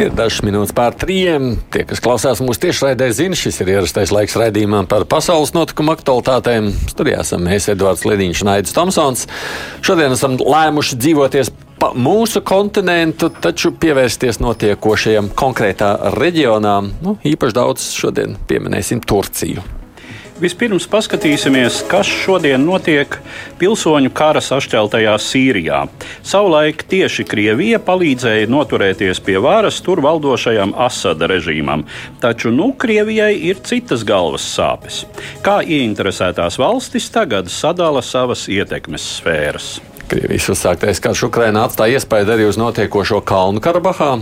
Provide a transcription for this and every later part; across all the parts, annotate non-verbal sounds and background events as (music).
Ir dažas minūtes pār trījiem. Tie, kas klausās mūsu tiešraidē, zina, šis ir ierastais laiks raidījumam par pasaules notikumu aktualitātēm. Studijā esam mēs, Edvards Liniņš un Aits Tomsons. Šodien esam lēmuši dzīvoties pa mūsu kontinentu, taču pievērsties notiekošajam konkrētā reģionā. Nu, īpaši daudz šodien pieminēsim Turciju. Vispirms paskatīsimies, kas šodien notiek pilsoņu kara sašķeltajā Sīrijā. Savulaik tieši Krievija palīdzēja noturēties pie varas tur valdošajam Asada režīmam, taču nu Krievijai ir citas galvas sāpes. Kā ieinteresētās valstis tagad sadala savas ietekmes sfēras? Krievijas uzsāktais karš Ukrainā atstāja iespēju arī uz notiekošo Kalnu Karabahā.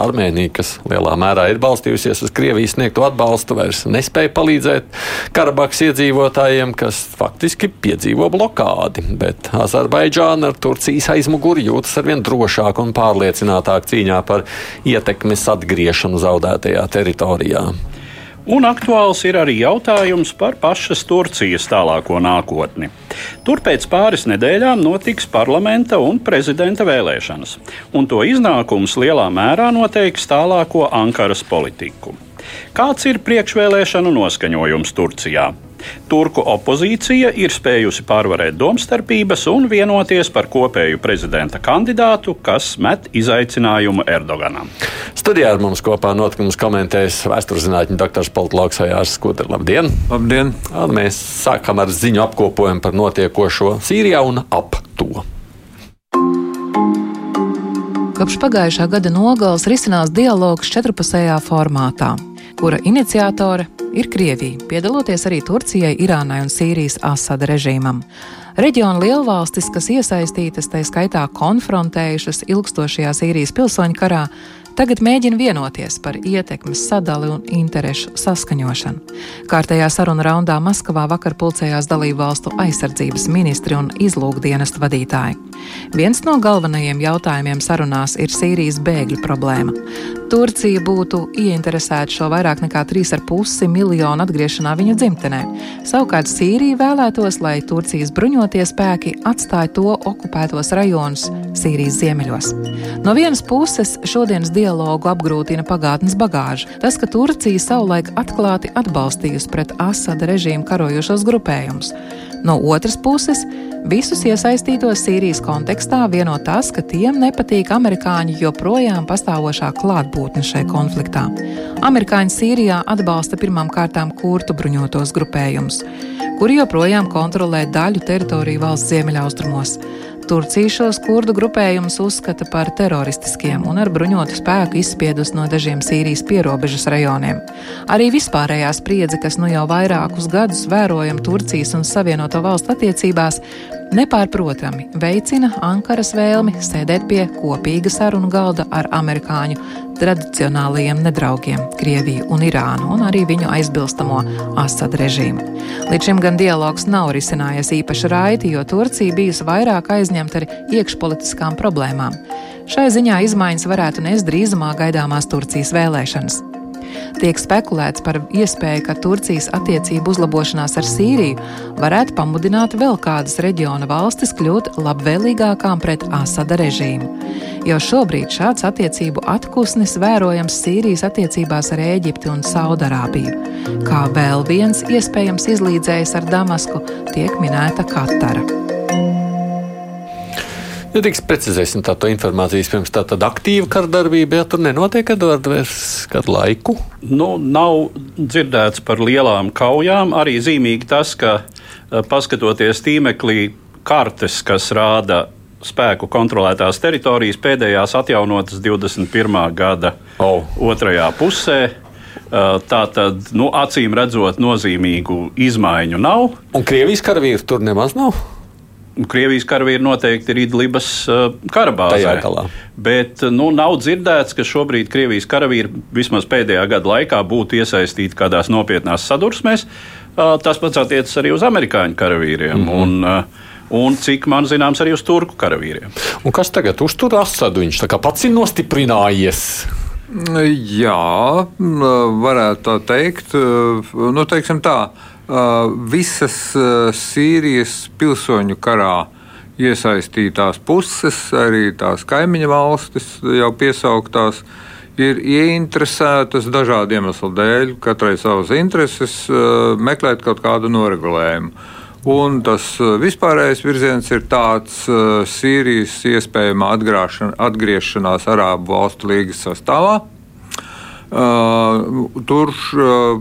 Armēnija, kas lielā mērā ir balstījusies uz Krievijas sniegto atbalstu, vairs nespēja palīdzēt Karabahas iedzīvotājiem, kas faktiski piedzīvo blokādi. Bet Azerbaidžāna ar Turcijas aizmuguri jūtas arvien drošāk un pārliecinātāk cīņā par ietekmes atgriešanu zaudētajā teritorijā. Un aktuāls ir arī jautājums par pašas Turcijas tālāko nākotni. Tur pēc pāris nedēļām notiks parlamenta un prezidenta vēlēšanas, un to iznākums lielā mērā noteiks tālāko Ankaras politiku. Kāds ir priekšvēlēšanu noskaņojums Turcijā? Turku opozīcija ir spējusi pārvarēt domstarpības un vienoties par kopēju prezidenta kandidātu, kas met izaicinājumu Erdoganam. Studijā ar mums kopā notikumus komentēs vēsturzinātņu doktors Politloks Jārs Skudrs. Labdien! Labdien! Un mēs sākam ar ziņu apkopojumu par notiekošo Sīrijā un ap to. Kopš pagājušā gada nogales risinās dialogs četrpusējā formātā, kura iniciatore ir Krievija, piedaloties arī Turcijai, Irānai un Sīrijas Asada režīmam. Reģiona lielvalstis, kas iesaistītas, tā skaitā konfrontējušas ilgstošajā Sīrijas pilsoņu karā, tagad mēģina vienoties par ietekmes sadali un interešu saskaņošanu. Kārtējā saruna raundā Maskavā vakar pulcējās dalību valstu aizsardzības ministri un izlūkdienestu vadītāji. Viens no galvenajiem jautājumiem sarunās ir Sīrijas bēgļu problēma. Turcija būtu ieinteresēta šo vairāk nekā 3,5 miljonu atgriešanā viņu dzimtenē. Savukārt Sīrija vēlētos, lai Turcijas bruņotie spēki atstāja to okupētos rajonus Sīrijas ziemeļos. No vienas puses, šodienas dialogu apgrūtina pagātnes bagāža. Tas, ka Turcija savulaik atklāti atbalstījusi pret Asada režīmu karojošos grupējumus. No otras puses, visus iesaistītos Sīrijas kontekstā vieno tas, ka tiem nepatīk amerikāņu joprojām pastāvošā klātbūtne šai konfliktā. Amerikāņi Sīrijā atbalsta pirmām kārtām kurtu bruņotos grupējumus, kuri joprojām kontrolē daļu teritoriju valsts ziemeļaustrumos. Turcija šos kurdu grupējumus uzskata par teroristiskiem un ar bruņotu spēku izspiedus no dažiem Sīrijas pierobežas rajoniem. Arī vispārējā spriedze, kas nu jau vairākus gadus vērojam Turcijas un Savienoto valstu attiecībās, nepārprotami veicina Ankaras vēlmi sēdēt pie kopīga sarunu galda ar amerikāņu tradicionālajiem nedraugiem - Krieviju un Irānu, un arī viņu aizbilstamo Asad režīmu. Līdz šim gan dialogs nav risinājies īpaši raiti, jo Turcija bijusi vairāk aizņemta ar iekšpolitiskām problēmām. Šai ziņā izmaiņas varētu nest drīzumā gaidāmās Turcijas vēlēšanas. Tiek spekulēts par iespēju, ka Turcijas attiecību uzlabošanās ar Sīriju varētu pamudināt vēl kādas reģiona valstis kļūt labvēlīgākām pret Asada režīmu. Jau šobrīd šāds attiecību atpūsnis vērojams Sīrijas attiecībās ar Ēģipti un Saudarābiju. Kā vēl viens iespējams izlīdzējs ar Damasku tiek minēta Katara. Ja tiks precizēsim tā informācijas pirms tā tad aktīva kardarbība, ja tur nenotiek vairs kādu laiku? Nu, nav dzirdēts par lielām kaujām. Arī zīmīgi tas, ka eh, paskatoties tīmeklī kartes, kas rāda spēku kontrolētās teritorijas, pēdējās atjaunotas 21. gada oh. otrajā pusē. Eh, tā tad, nu, acīm redzot, nozīmīgu izmaiņu nav. Un Krievijas karavīri tur nemaz nav. Krievijas karavīri noteikti ir Idlibas uh, karabāzē. Bet nu, nav dzirdēts, ka šobrīd Krievijas karavīri vismaz pēdējā gada laikā būtu iesaistīti kādās nopietnās sadursmēs. Uh, tas pats attiecas arī uz amerikāņu karavīriem. Mm -hmm. un, un cik man zināms, arī uz turku karavīriem. Un kas tagad uztur Asadu? Viņš pats ir nostiprinājies. Jā, varētu tā teikt. Nu, teiksim tā, visas Sīrijas pilsoņu karā iesaistītās puses, arī tās kaimiņu valstis jau piesauktās, ir ieinteresētas dažādu iemeslu dēļ, katrai savas intereses, meklēt kaut kādu noregulējumu. Un tas vispārējais virziens ir tāds Sīrijas iespējama atgriešanās Arābu valstu līgas sastāvā. Uh, tur uh,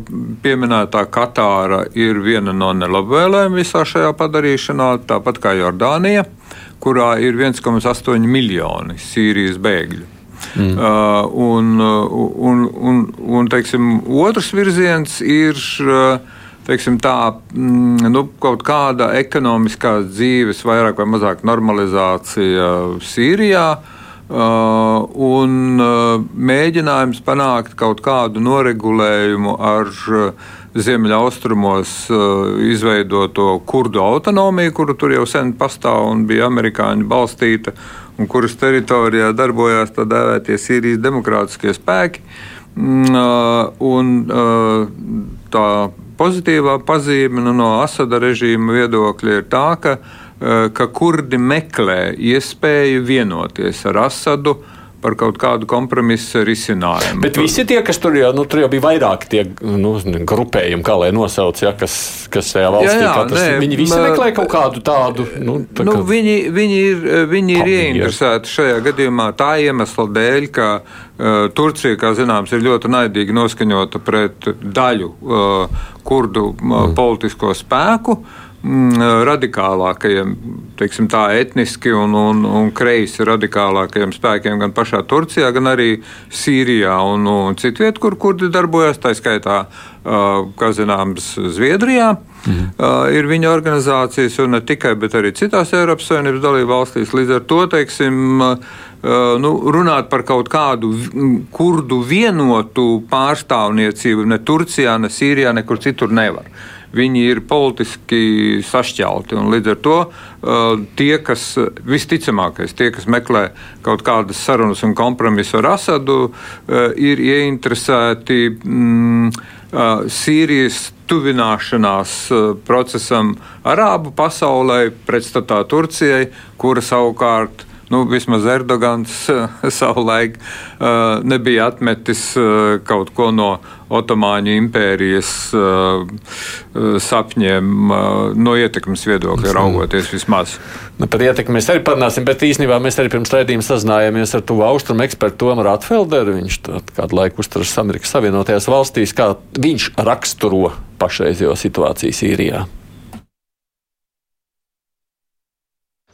pieminētā Katāra ir viena no nelabvēlēm visā šajā padarīšanā, tāpat kā Jordānija, kurā ir 1,8 miljoni Sīrijas bēgļu. Mm. Uh, un, un, un, un teiksim, otrs virziens ir teiksim, tā, mm, nu, kaut kāda ekonomiskās dzīves, vairāk vai mazāk normalizācija Sīrijā. Uh, un uh, mēģinājums panākt kaut kādu noregulējumu ar uh, ziemeļaustrumos uh, izveidoto kurdu autonomiju, kuru tur jau sen pastāv un bija amerikāņu balstīta, un kuras teritorijā darbojās tā dēvētie Sīrijas demokrātiskie spēki. Mm, uh, un, uh, tā pozitīvā pazīme nu, no Asada režīma viedokļa ir tā, ka, ka kurdi meklē iespēju vienoties ar Asadu par kaut kādu kompromisu risinājumu. Bet visi tie, kas tur jau, nu, tur jau bija vairāki tie nu, grupējumi, kā lai nosauc, ja, kas, kas tajā valstī, jā, jā, tas, nē, viņi visi meklē kaut kādu tādu. Nu, tā nu, kā... viņi, viņi ir, viņi ir ieinteresēti šajā gadījumā tā iemesla dēļ, ka uh, Turcija, kā zināms, ir ļoti naidīgi noskaņota pret daļu uh, kurdu uh, mm. politisko spēku. Uh, radikālākajiem, teiksim, tā etniski un, un, un kreisi radikālākajiem spēkiem gan pašā Turcijā, gan arī Sīrijā un, un citviet, kur kurdi darbojas, tā skaitā, kā zināms, Zviedrijā. Mhm. Ir viņa organizācijas, un ne tikai, bet arī citās Eiropas Savienības dalību valstīs. Līdz ar to, teiksim, nu, runāt par kaut kādu kurdu vienotu pārstāvniecību ne Turcijā, ne Sīrijā, nekur citur nevar. Uh, viņi ir politiski sašķelti. Līdz ar to uh, tie, kas visticamākais, tie, kas meklē kaut kādas sarunas un kompromisu ar Asadu, uh, ir ieinteresēti mm, uh, Sīrijas tuvināšanās procesam Arābu pasaulē, pretstatā Turcijai, kura savukārt nu, vismaz Erdogans (laughs) savulaik uh, nebija atmetis uh, kaut ko no Otomāņu impērijas sapņiem, no ietekmes viedokļa raugoties vismaz. Nu, par ietekmi mēs arī parunāsim, bet īstenībā mēs arī pirms raidījuma sazinājāmies ar to austrumu ekspertu Tomu Ratfelderu. Viņš kādu laiku uzturas Amerikas Savienotajās valstīs, kā viņš raksturo pašreizējo situāciju Sīrijā.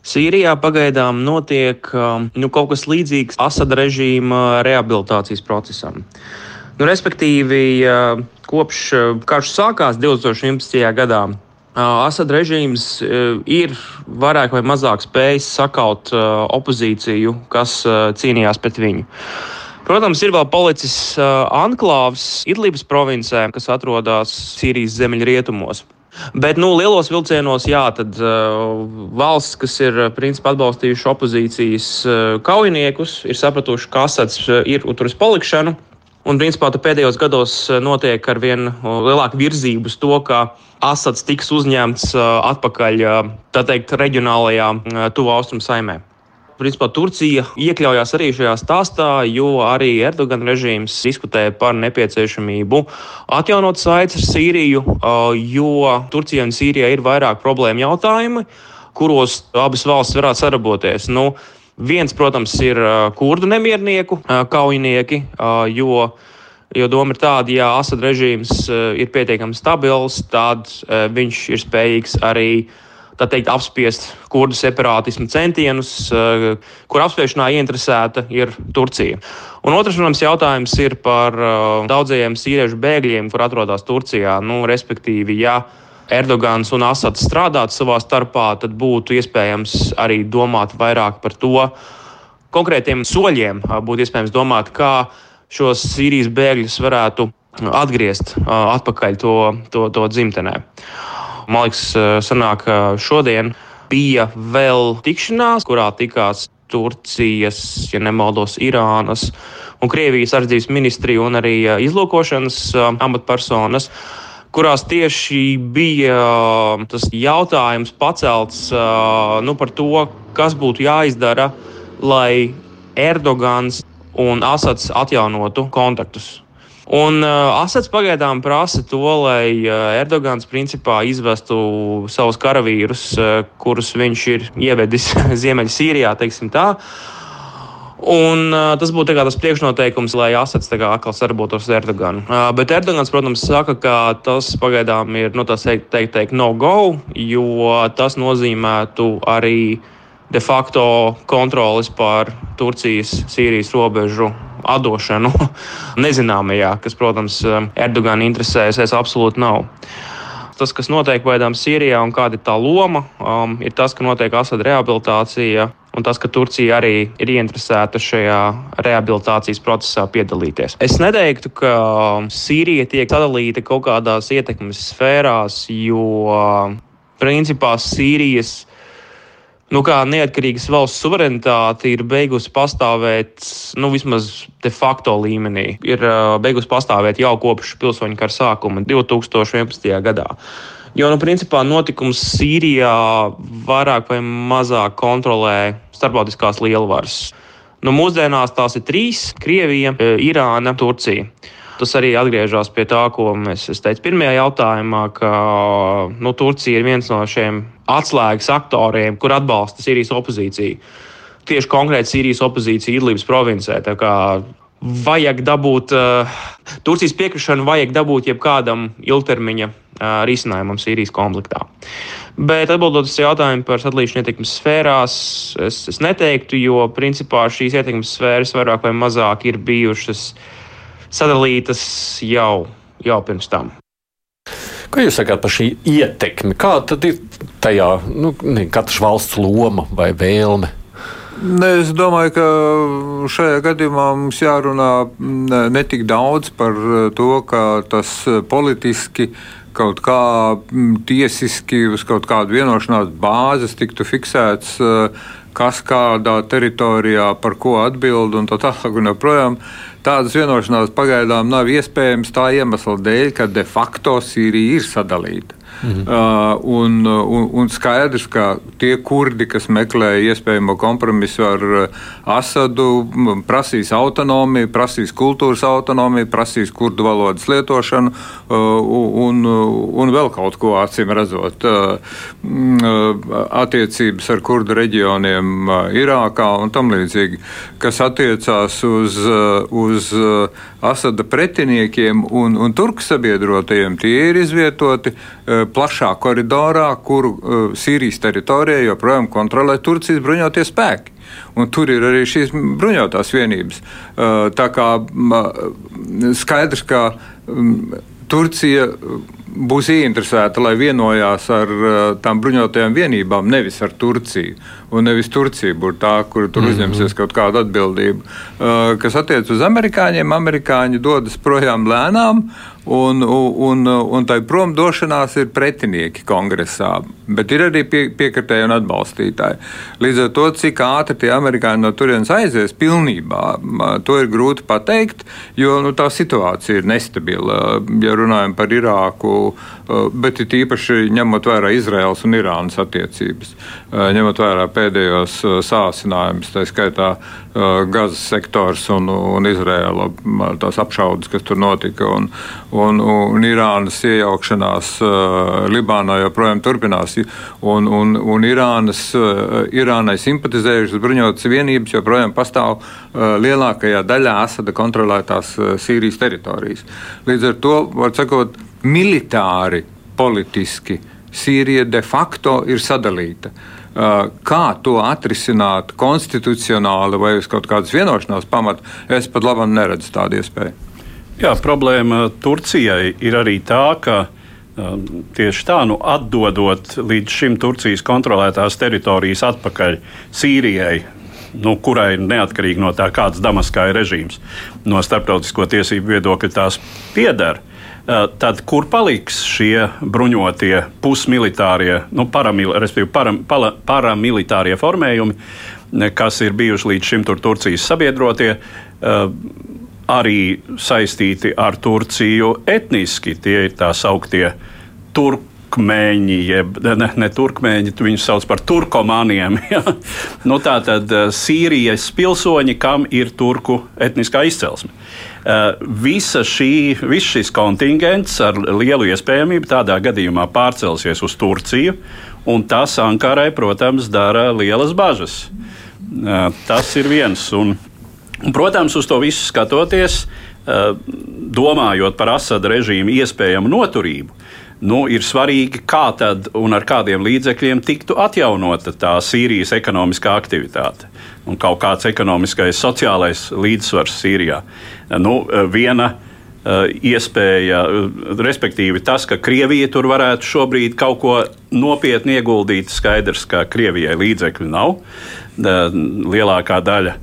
Sīrijā pagaidām notiek um, nu, kaut kas līdzīgs Asada režīma rehabilitācijas procesam. Nu, respektīvi, uh, kopš uh, karš sākās 2011. gadā, uh, Asada režīms ir vairāk vai mazāk spējis sakaut opozīciju, kas cīnījās pret viņu. Protams, ir vēl palicis anklāvs Idlības provincē, kas atrodas Sīrijas ziemeļrietumos. Bet nu, lielos vilcienos, jā, tad uh, valsts, kas ir uh, principā atbalstījuši opozīcijas uh, kaujiniekus, ir sapratuši, ka Asads uh, ir tur uz palikšanu. Un, principā, pēdējos gados uh, notiek ar vien lielāku virzību uz to, ka Asads tiks uzņemts atpakaļ teikt, reģionālajā tuvu austrumu saimē. Principā Turcija iekļaujās arī šajā stāstā, jo arī Erdogan režīms diskutē par nepieciešamību atjaunot saites ar Sīriju, jo Turcijai un Sīrijai ir vairāk problēmu jautājumi, kuros abas valstis varētu sadarboties. Nu, viens, protams, ir kurdu nemiernieku kaujinieki, jo Jo doma ir tāda, ja Asad režīms ir pietiekami stabils, tad viņš ir spējīgs arī uh, tā teikt, apspiest kurdu separātismu centienus, eh, kur apspiešanā ieinteresēta ir Turcija. Un otrs, protams, jautājums ir par eh, daudzajiem sīriešu bēgļiem, kur atrodas Turcijā. Nu, respektīvi, ja Erdogans un Asads strādātu savā starpā, tad būtu iespējams arī domāt vairāk par to, konkrētiem soļiem eh, būtu iespējams domāt, kā šos Sīrijas bēgļus varētu atgriezt atpakaļ to, to, to dzimtenē. Man liekas, eh, sanāk, šodien bija vēl tikšanās, kurā tikās Turcijas, ja nemaldos, Irānas un Krievijas aizsardzības ministrija un arī izlūkošanas amatpersonas kurās tieši bija tas jautājums pacelts nu, par to, kas būtu jāizdara, lai Erdogans un Asads atjaunotu kontaktus. Un uh, Asads pagaidām prasa to, lai uh, Erdogans principā izvestu savus karavīrus, uh, kurus viņš ir ievedis (laughs) Ziemeļsīrijā, teiksim tā. Un, uh, tas būtu tas priekšnoteikums, lai Asads atkal sadarbotos ar Erdoganu. Uh, bet Erdogans, protams, saka, ka tas pagaidām ir nu, teikt, teikt, teikt no go, jo tas nozīmētu arī de facto kontrolis pār Turcijas-Sīrijas robežu atdošanu (laughs) nezināmajā, kas, protams, Erdogana interesēs absolūti nav. Tas, kas notiek pagaidām Sīrijā un kāda ir tā loma, um, ir tas, ka notiek Asada rehabilitācija un tas, ka Turcija arī ir ieinteresēta šajā rehabilitācijas procesā piedalīties. Es neteiktu, ka Sīrija tiek sadalīta kaut kādās ietekmes sfērās, jo principā Sīrijas nu, kā neatkarīgas valsts suverenitāte ir beigusi pastāvēt nu, vismaz de facto līmenī. Ir uh, beigusi pastāvēt jau kopš pilsoņu kara sākuma 2011. gadā. Jo, nu, principā, notikums Sīrijā vairāk vai mazāk kontrolē starptautiskās lielvaras. Nu, mūsdienās tās ir trīs - Krievija, Irāna, Turcija. Tas arī atgriežas pie tā, ko es teicu pirmajā jautājumā, ka nu, Turcija ir viens no šiem atslēgas aktoriem, kur atbalsta Sīrijas opozīciju. Tieši konkrēti Sīrijas opozīcija Idlības provincē. Vajag dabūt uh, Turcijas piekrišanu, vajag dabūt jebkādam ilgtermiņa uh, risinājumam Sīrijas konfliktā. Bet atbildot uz jautājumu par sadalīšanu ietekmes sfērās, es, es neteiktu, jo principā šīs ietekmes sfēras vairāk vai mazāk ir bijušas uh, sadalītas jau, jau pirms tam. Ko jūs sakāt par šī ietekmi? Kāda ir tajā nu, katras valsts loma vai vēlme? Ne, es domāju, ka šajā gadījumā mums jārunā ne, tik daudz par to, ka tas politiski kaut kā tiesiski uz kaut kādu vienošanās bāzes tiktu fiksēts, kas kādā teritorijā par ko atbild un tā tālāk un joprojām. Tādas vienošanās pagaidām nav iespējams tā iemesla dēļ, ka de facto Sīrija ir sadalīta. Mhm. Uh, un, un, un skaidrs, ka tie kurdi, kas meklē iespējamo kompromisu ar uh, Asadu, prasīs autonomiju, prasīs kultūras autonomiju, prasīs kurdu valodas lietošanu uh, un, un vēl kaut ko acīm redzot. Uh, uh, attiecības ar kurdu reģioniem uh, Irākā un tam līdzīgi, kas attiecās uz, uz Asada pretiniekiem un, un turku sabiedrotajiem, tie ir izvietoti plašā koridorā, kuru uh, Sīrijas teritorijā joprojām kontrolē Turcijas bruņotie spēki. Un tur ir arī šīs bruņotās vienības. Uh, tā kā uh, skaidrs, ka um, Turcija būs ieinteresēta, lai vienojās ar uh, tām bruņotajām vienībām, nevis ar Turciju. Un nevis Turcija būtu tā, kur tur mm -hmm. uzņemsies kaut kādu atbildību. Uh, kas attiecas uz amerikāņiem, amerikāņi dodas projām lēnām, un, un, un, un tai prom došanās ir pretinieki kongresā, bet ir arī pie, piekritēji un atbalstītāji. Līdz ar to, cik ātri tie amerikāņi no turienes aizies pilnībā, to ir grūti pateikt, jo nu, tā situācija ir nestabila. Ja runājam par Irāku, Uh, bet it īpaši ņemot vērā Izraels un Irānas attiecības, uh, ņemot vērā pēdējos uh, sāsinājumus, tā skaitā Gazas sektors un, un Izraela tās apšaudas, kas tur notika, un, un, un Irānas iejaukšanās Libānā joprojām turpinās, un, un, un Irānas, Irānai simpatizējušas bruņotas vienības joprojām pastāv lielākajā daļā Asada kontrolētās Sīrijas teritorijas. Līdz ar to, var sakot, militāri, politiski Sīrija de facto ir sadalīta. Uh, kā to atrisināt konstitucionāli vai uz kaut kādas vienošanās pamata, es pat labi neredzu tādu iespēju. Jā, problēma Turcijai ir arī tā, ka um, tieši tā, nu, atdodot līdz šim Turcijas kontrolētās teritorijas atpakaļ Sīrijai, nu, kurai neatkarīgi no tā, kāds Damaskā ir režīms, no starptautisko tiesību viedokļa tās pieder. Tad, kur paliks šie bruņotie pusmilitārie, nu, paramil, param, para, paramilitārie formējumi, kas ir bijuši līdz šim tur Turcijas sabiedrotie, arī saistīti ar Turciju etniski. Tie ir tā sauktie turki turkmēņi, jeb ne, ne turkmēņi, viņus sauc par turkomāniem. (laughs) Ja? Nu, tā tad Sīrijas pilsoņi, kam ir turku etniskā izcelsme. Uh, visa šī, viss šis kontingents ar lielu iespējamību tādā gadījumā pārcelsies uz Turciju, un tas Ankarai, protams, dara lielas bažas. Uh, tas ir viens. Un, protams, uz to visu skatoties, uh, domājot par Asada režīmu iespējamu noturību, nu, ir svarīgi, kā tad un ar kādiem līdzekļiem tiktu atjaunota tā Sīrijas ekonomiskā aktivitāte un kaut kāds ekonomiskais, sociālais līdzsvars Sīrijā. Nu, viena uh, iespēja, respektīvi tas, ka Krievija tur varētu šobrīd kaut ko nopietni ieguldīt, skaidrs, ka Krievijai līdzekļu nav. Uh, lielākā daļa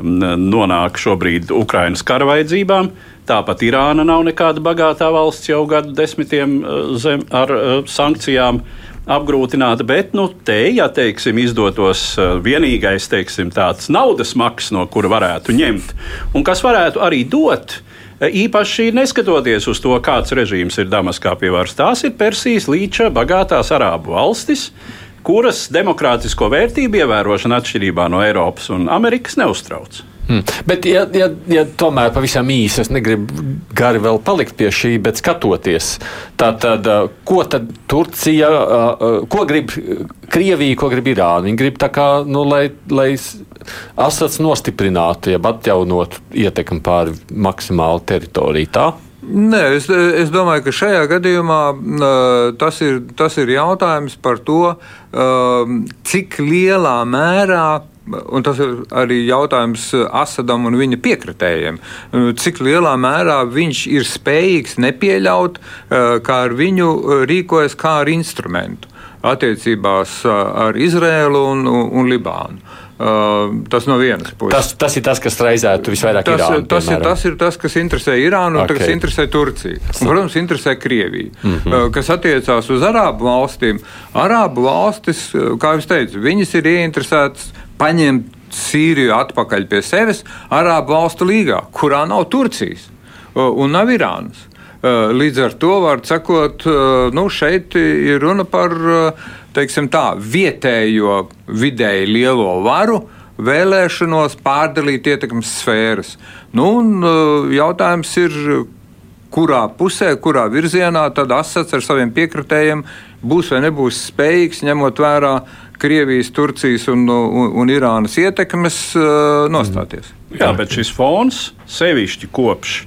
nonāk šobrīd Ukrainas kara vajadzībām. Uh, Tāpat Irāna nav nekāda bagātā valsts jau gadu desmitiem eh, zem, ar uh, sankcijām apgrūtināta, bet nu, te, ja teiksim, izdotos uh, vienīgais teiksim, tāds naudas maks, no kura varētu ņemt, un kas varētu arī dot. Īpaši neskatoties uz to, kāds režīms ir Damaskā pie varas, tās ir Persijas līča bagātās arābu valstis, kuras demokrātisko vērtību ievērošana atšķirībā no Eiropas un Amerikas neuztrauc. Hmm. Bet, ja, ja, ja tomēr pavisam īsi, es negribu gari vēl palikt pie šī, bet skatoties, tad, ko tad Turcija, ko grib Krievija, ko grib Irāna? Viņi grib tā kā, nu, lai, lai Asads nostiprinātu, jeb atjaunotu ietekmi pār maksimālu teritoriju. Tā? Nē, es, es domāju, ka šajā gadījumā uh, tas, ir, tas ir jautājums par to, uh, cik lielā mērā Un tas ir arī jautājums Asadam un viņa piekritējiem. Cik lielā mērā viņš ir spējīgs nepieļaut, eh, kā ar viņu rīkojas kā ar instrumentu attiecībās eh, ar Izrēlu un, un Libānu. Tas no vienas puses. Tas, tas ir tas, kas raizētu visvairāk tas, Irānu. Tas ir, tas ir tas, kas interesē Irānu okay. un kas interesē Turciju. Un, protams, interesē Krieviju. Mm -hmm. kas attiecās uz Arābu valstīm. Arābu valstis, kā jau teicu, viņas ir ieinteresētas paņemt Sīriju atpakaļ pie sevis Arābu valstu līgā, kurā nav Turcijas un nav Irānas. Līdz ar to var sakot, nu, šeit ir runa par teiksim, tā, vietējo vidēji lielo varu vēlēšanos pārdalīt ietekmes sfēras. Nu, un, jautājums ir, kurā pusē, kurā virzienā tad Asats ar saviem piekritējiem būs vai nebūs spējīgs ņemot vērā Krievijas, Turcijas un, un, un Irānas ietekmes uh, nostāties. Jā, bet šis fons sevišķi kopš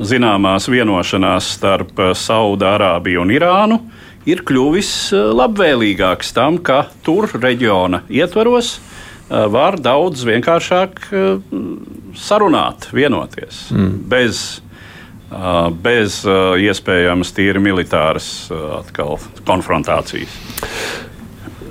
zināmās vienošanās starp Saudārābiju un Irānu ir kļuvis labvēlīgāks tam, ka tur reģiona ietvaros var daudz vienkāršāk sarunāt, vienoties. Mm. Bez, bez iespējamas tīri militāras atkal, konfrontācijas.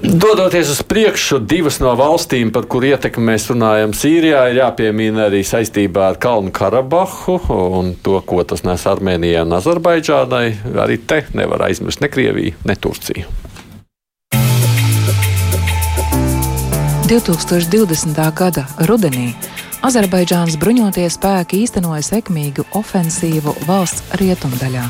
Dodoties uz priekšu, divas no valstīm, par kurām ietekmi mēs runājam, Sīrijā, ir jāpiemina arī saistībā ar Kalnu Karabahu un to, ko tas nes Armēnijai un Azerbaidžānai. Arī te nevar aizmirst ne Krieviju, ne Turciju. 2020. gada rudenī Azerbaidžānas bruņotie spēki īstenoja sekmīgu ofensīvu valsts rietumdaļā,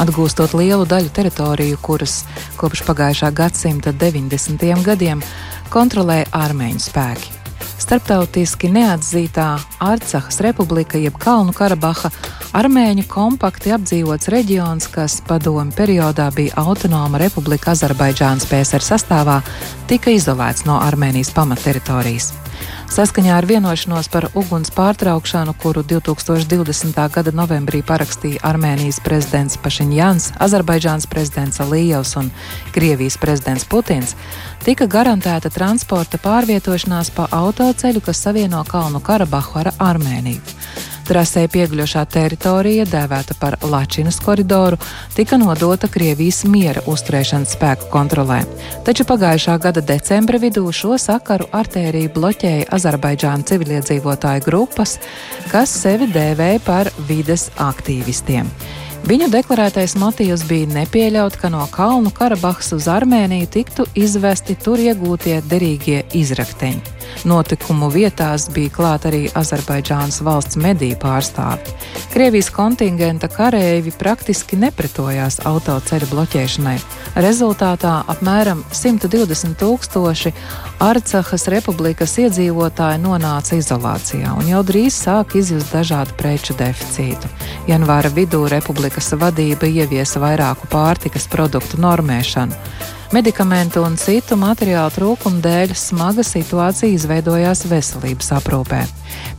atgūstot lielu daļu teritoriju, kuras kopš pagājušā gadsimta 90. gadiem kontrolē armēņu spēki. Starptautiski neatzītā Arcahas republika, jeb Kalnu Karabaha, armēņu kompakti apdzīvots reģions, kas padomu periodā bija autonoma republika Azerbaidžānas PSR sastāvā, tika izolēts no Armēnijas pamatteritorijas. Saskaņā ar vienošanos par uguns pārtraukšanu, kuru 2020. gada novembrī parakstīja Armēnijas prezidents Pašiņjans, Azerbaidžāns prezidents Alijevs un Krievijas prezidents Putins, tika garantēta transporta pārvietošanās pa autoceļu, kas savieno Kalnu Karabahu ar Armēniju. Trasē piegļošā teritorija, dēvēta par Lačinas koridoru, tika nodota Krievijas miera uzturēšanas spēku kontrolē. Taču pagājušā gada decembra vidū šo sakaru artēriju bloķēja Azerbaidžāna civiliedzīvotāju grupas, kas sevi dēvēja par vides aktīvistiem. Viņu deklarētais motīvs bija nepieļaut, ka no Kalnu Karabahas uz Armēniju tiktu izvesti tur iegūtie derīgie izrakteņi. Notikumu vietās bija klāt arī Azerbaidžānas valsts mediju pārstāvi. Krievijas kontingenta karēji praktiski nepretojās autoceļu bloķēšanai. Rezultātā apmēram 120 tūkstoši Arcahas republikas iedzīvotāji nonāca izolācijā un jau drīz sāk izjust dažādu preču deficītu. Janvāra vidū republikas vadība ieviesa vairāku pārtikas produktu normēšanu. Medikamentu un citu materiālu trūkumu dēļ smaga situācija izveidojās veselības aprūpē.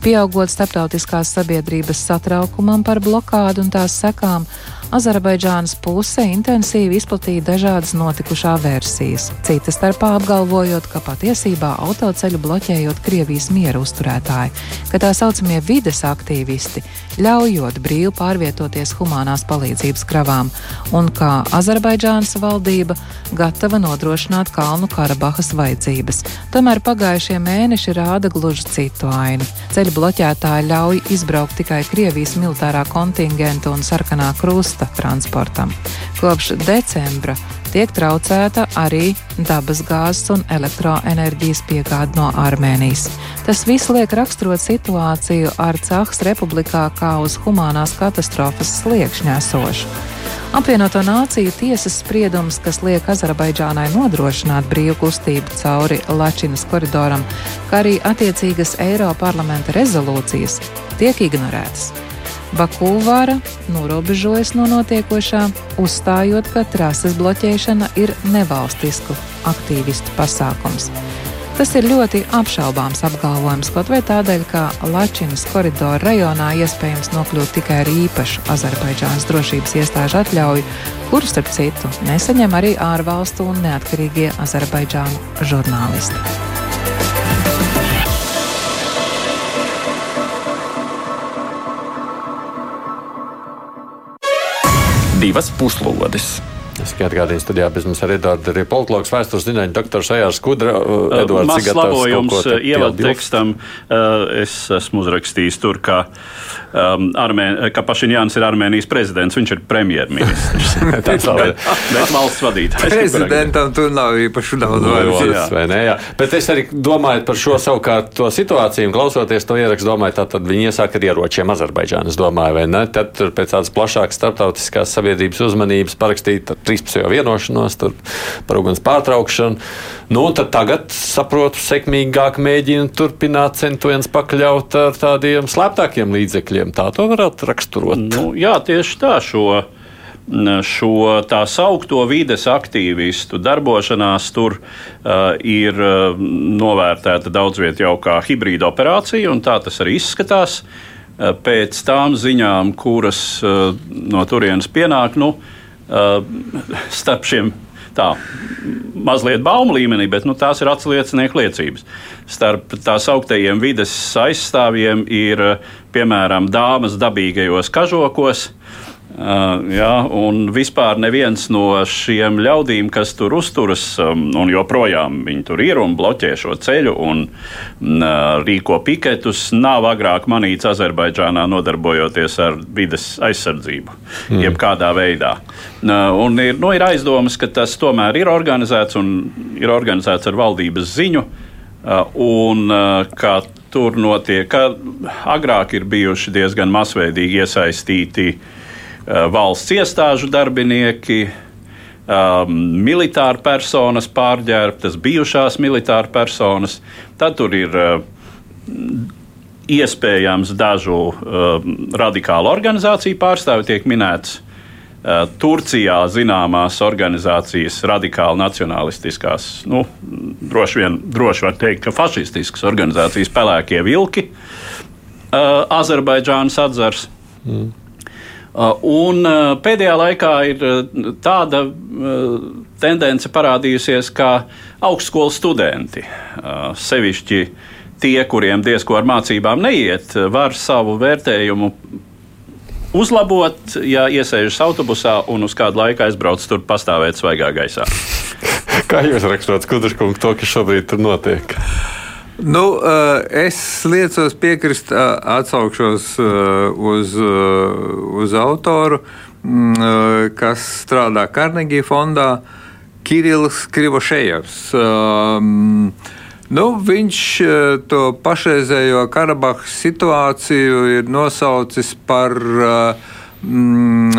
Pieaugot starptautiskās sabiedrības satraukumam par blokādu un tās sekām, Azerbaidžānas puse intensīvi izplatīja dažādas notikušā versijas, citas starpā apgalvojot, ka patiesībā autoceļu bloķējot Krievijas miera uzturētāji, ka tā saucamie vides aktīvisti ļaujot brīvi pārvietoties humanās palīdzības kravām, un kā Azerbaidžānas valdība gatava nodrošināt Kalnu Karabahas vajadzības. Tomēr pagājušie mēneši rāda gluži citu ainu. Ceļu bloķētāji ļauj izbraukt tikai Krievijas militārā kontingenta un sarkanā krusta valsta transportam. Kopš decembra tiek traucēta arī dabas gāzes un elektroenerģijas piegāde no Armēnijas. Tas viss liek raksturot situāciju ar Cahas republikā kā uz humanās katastrofas sliekšņa esošu. Apvienoto nāciju tiesas spriedums, kas liek Azerbaidžānai nodrošināt brīvu kustību cauri Lačinas koridoram, kā arī attiecīgas Eiroparlamenta rezolūcijas, tiek ignorētas. Bakūvāra norobežojas no notiekošā, uzstājot, ka trases bloķēšana ir nevalstisku aktīvistu pasākums. Tas ir ļoti apšaubāms apgalvojums, kaut vai tādēļ, ka Lačinas koridora rajonā iespējams nokļūt tikai ar īpašu Azerbaidžānas drošības iestāžu atļauju, kuru starp citu nesaņem arī ārvalstu un neatkarīgie Azerbaidžānu žurnālisti. Divas puslodes. Es atgādīju, studijā bez mums ar Eduardu arī politologs, vēstures zinātņu doktors Ejārs Kudra. Uh, Edvards, Maz labojums uh, ievadu tekstam. Uh, es esmu uzrakstījis tur, ka, um, Armēn, ka Pašiņāns ir Armēnijas prezidents, viņš ir premjerministrs. (laughs) bet, bet valsts vadītājs. Prezidentam tur nav īpaši daudz vairs. Bet es arī domāju par šo savukārt to situāciju, klausoties to ierakstu, domāju, tā tad viņi iesāk ar ieročiem Azerbaidžānas, domāju, vai ne? Tad tur pēc tādas plašākas starptautiskās sabiedrības uzmanības parakstīt 13. vienošanos par uguns pārtraukšanu. Nu, tad tagad, saprotu, sekmīgāk mēģina turpināt centienus pakļaut ar tādiem slēptākiem līdzekļiem. Tā to varētu raksturot. Nu, jā, tieši tā. Šo šo tā saucamo vides aktīvistu darbošanās tur uh, ir uh, novērtēta daudz vietā jau kā hibrīda operācija, un tā tas arī izskatās. Uh, pēc tām ziņām, kuras uh, no turienes pienāk, nu, Uh, starp šiem tā mazliet baumu līmenī, bet nu, tās ir atsliecinieku liecības. Starp tā sauktajiem vides aizstāvjiem ir piemēram dāmas dabīgajos kažokos, Uh, jā, un vispār neviens no šiem ļaudīm, kas tur uzturas, um, un joprojām viņi tur ir un bloķē šo ceļu un uh, rīko piketus, nav agrāk manīts Azerbaidžānā nodarbojoties ar vides aizsardzību, mm. jebkādā veidā. Uh, un ir, nu, ir aizdomas, ka tas tomēr ir organizēts un ir organizēts ar valdības ziņu. Uh, un uh, kā tur notiek, ka agrāk ir bijuši diezgan masveidīgi iesaistīti uh, valsts iestāžu darbinieki, um, militāra personas pārģērbtas, bijušās militāra personas. Tad tur ir uh, iespējams dažu uh, radikālu organizāciju pārstāvi, tiek minēts. Uh, Turcijā zināmās organizācijas, radikāli nacionālistiskās, nu, droši vien droši var teikt, ka fašistiskas organizācijas, pelēkie vilki, uh, Azerbaidžānas atzars. Mm. Uh, un uh, pēdējā laikā ir uh, tāda tendence parādījusies, ka augstskolas studenti, sevišķi tie, kuriem diezko ar mācībām neiet, var savu vērtējumu uzlabot, ja iesēžas autobusā un uz kādu laiku aizbrauc tur pastāvēt svaigā gaisā. (laughs) Kā jūs rakstot, Skudrškungs, to, kas šobrīd tur notiek? Nu, eh, es liecos piekrist, eh, atsaukšos eh, uz, uz autoru. mm, kas strādā Carnegie fondā, Kirillis Krivošejevs. Nu, viņš to pašreizējo Karabahas situāciju ir nosaucis par mm,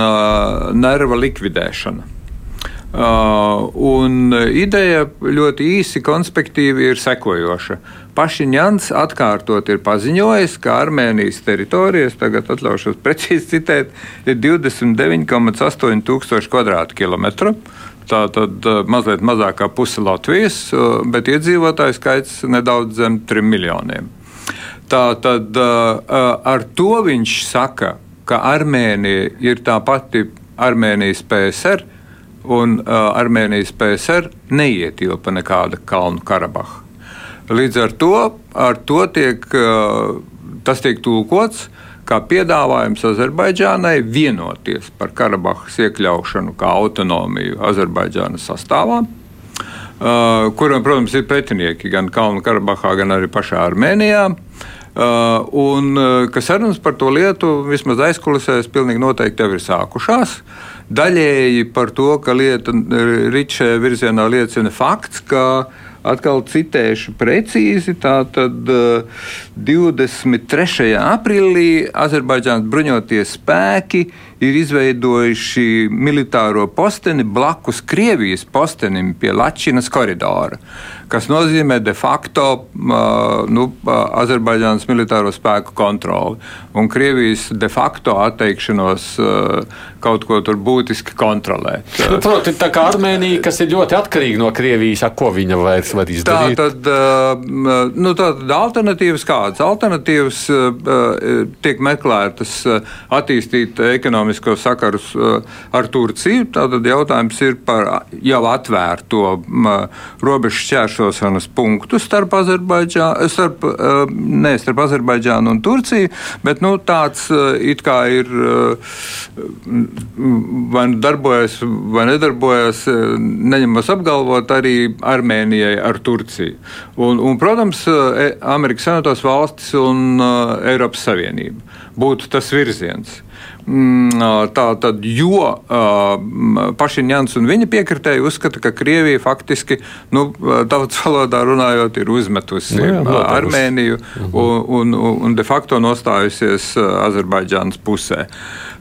nerva likvidēšanu. Uh, un ideja ļoti īsi, konspektīvi ir sekojoša. Pašiņants atkārtot ir paziņojis, ka Armēnijas teritorijas, tagad atļaušos precīzi citēt, ir 29,8 tūkstoši kvadrātkilometru. Tā tad mazliet mazāk kā puse Latvijas, bet iedzīvotāju skaits nedaudz zem 3 miljoniem. Tā tad ar to viņš saka, ka Armēnija ir tā pati Armēnijas PSR, un uh, Armēnijas PSR neietilpa nekāda Kalnu Karabaha. Līdz ar to, ar to tiek, uh, tas tiek tulkots kā piedāvājums Azerbaidžānai vienoties par Karabahas iekļaušanu kā autonomiju Azerbaidžānas sastāvā. Uh, kuram, protams, ir pretinieki gan Kalnu Karabahā, gan arī pašā Armēnijā. Uh, un uh, ka sarunas par to lietu vismaz aizkulisēs pilnīgi noteikti jau ir sākušās. Uh, Daļēji par to, ka lieta šajā virzienā liecina fakts, ka atkal citēšu precīzi, tātad 23. aprīlī Azerbaidžānas bruņotie spēki ir izveidojuši militāro posteni blakus Krievijas postenim pie Lačinas koridora kas nozīmē de facto nu, Azerbaidžānas militāro spēku kontroli un Krievijas de facto atteikšanos kaut ko tur būtiski kontrolēt. Nu, proti, tā kā Armēnija, kas ir ļoti atkarīga no Krievijas, ko viņa vairs var izdarīt? Tā tad, nu, tā tad alternatīvas kādas? Alternatīvas tiek meklētas attīstīt ekonomisko sakarus ar Turciju. Tātad jautājums ir par jau atvērto robežu šķēršanu šķērsošanas punktu starp, starp, eh, ne, starp Azerbaidžānu un Turciju, bet nu, tāds eh, it kā ir eh, vai nu darbojas vai nedarbojas, neņemas apgalvot arī Armēnijai ar Turciju. Un, un, protams, Amerikas Savienotās valstis un Eiropas Savienība būtu tas virziens. Mm, tā tad, jo Pašiņņāns un viņa piekritēji uzskata, ka Krievija faktiski, nu, tautas valodā runājot, ir uzmetusi nu, jā, jā, Armēniju mhm. un, un, un de facto nostājusies Azerbaidžānas pusē.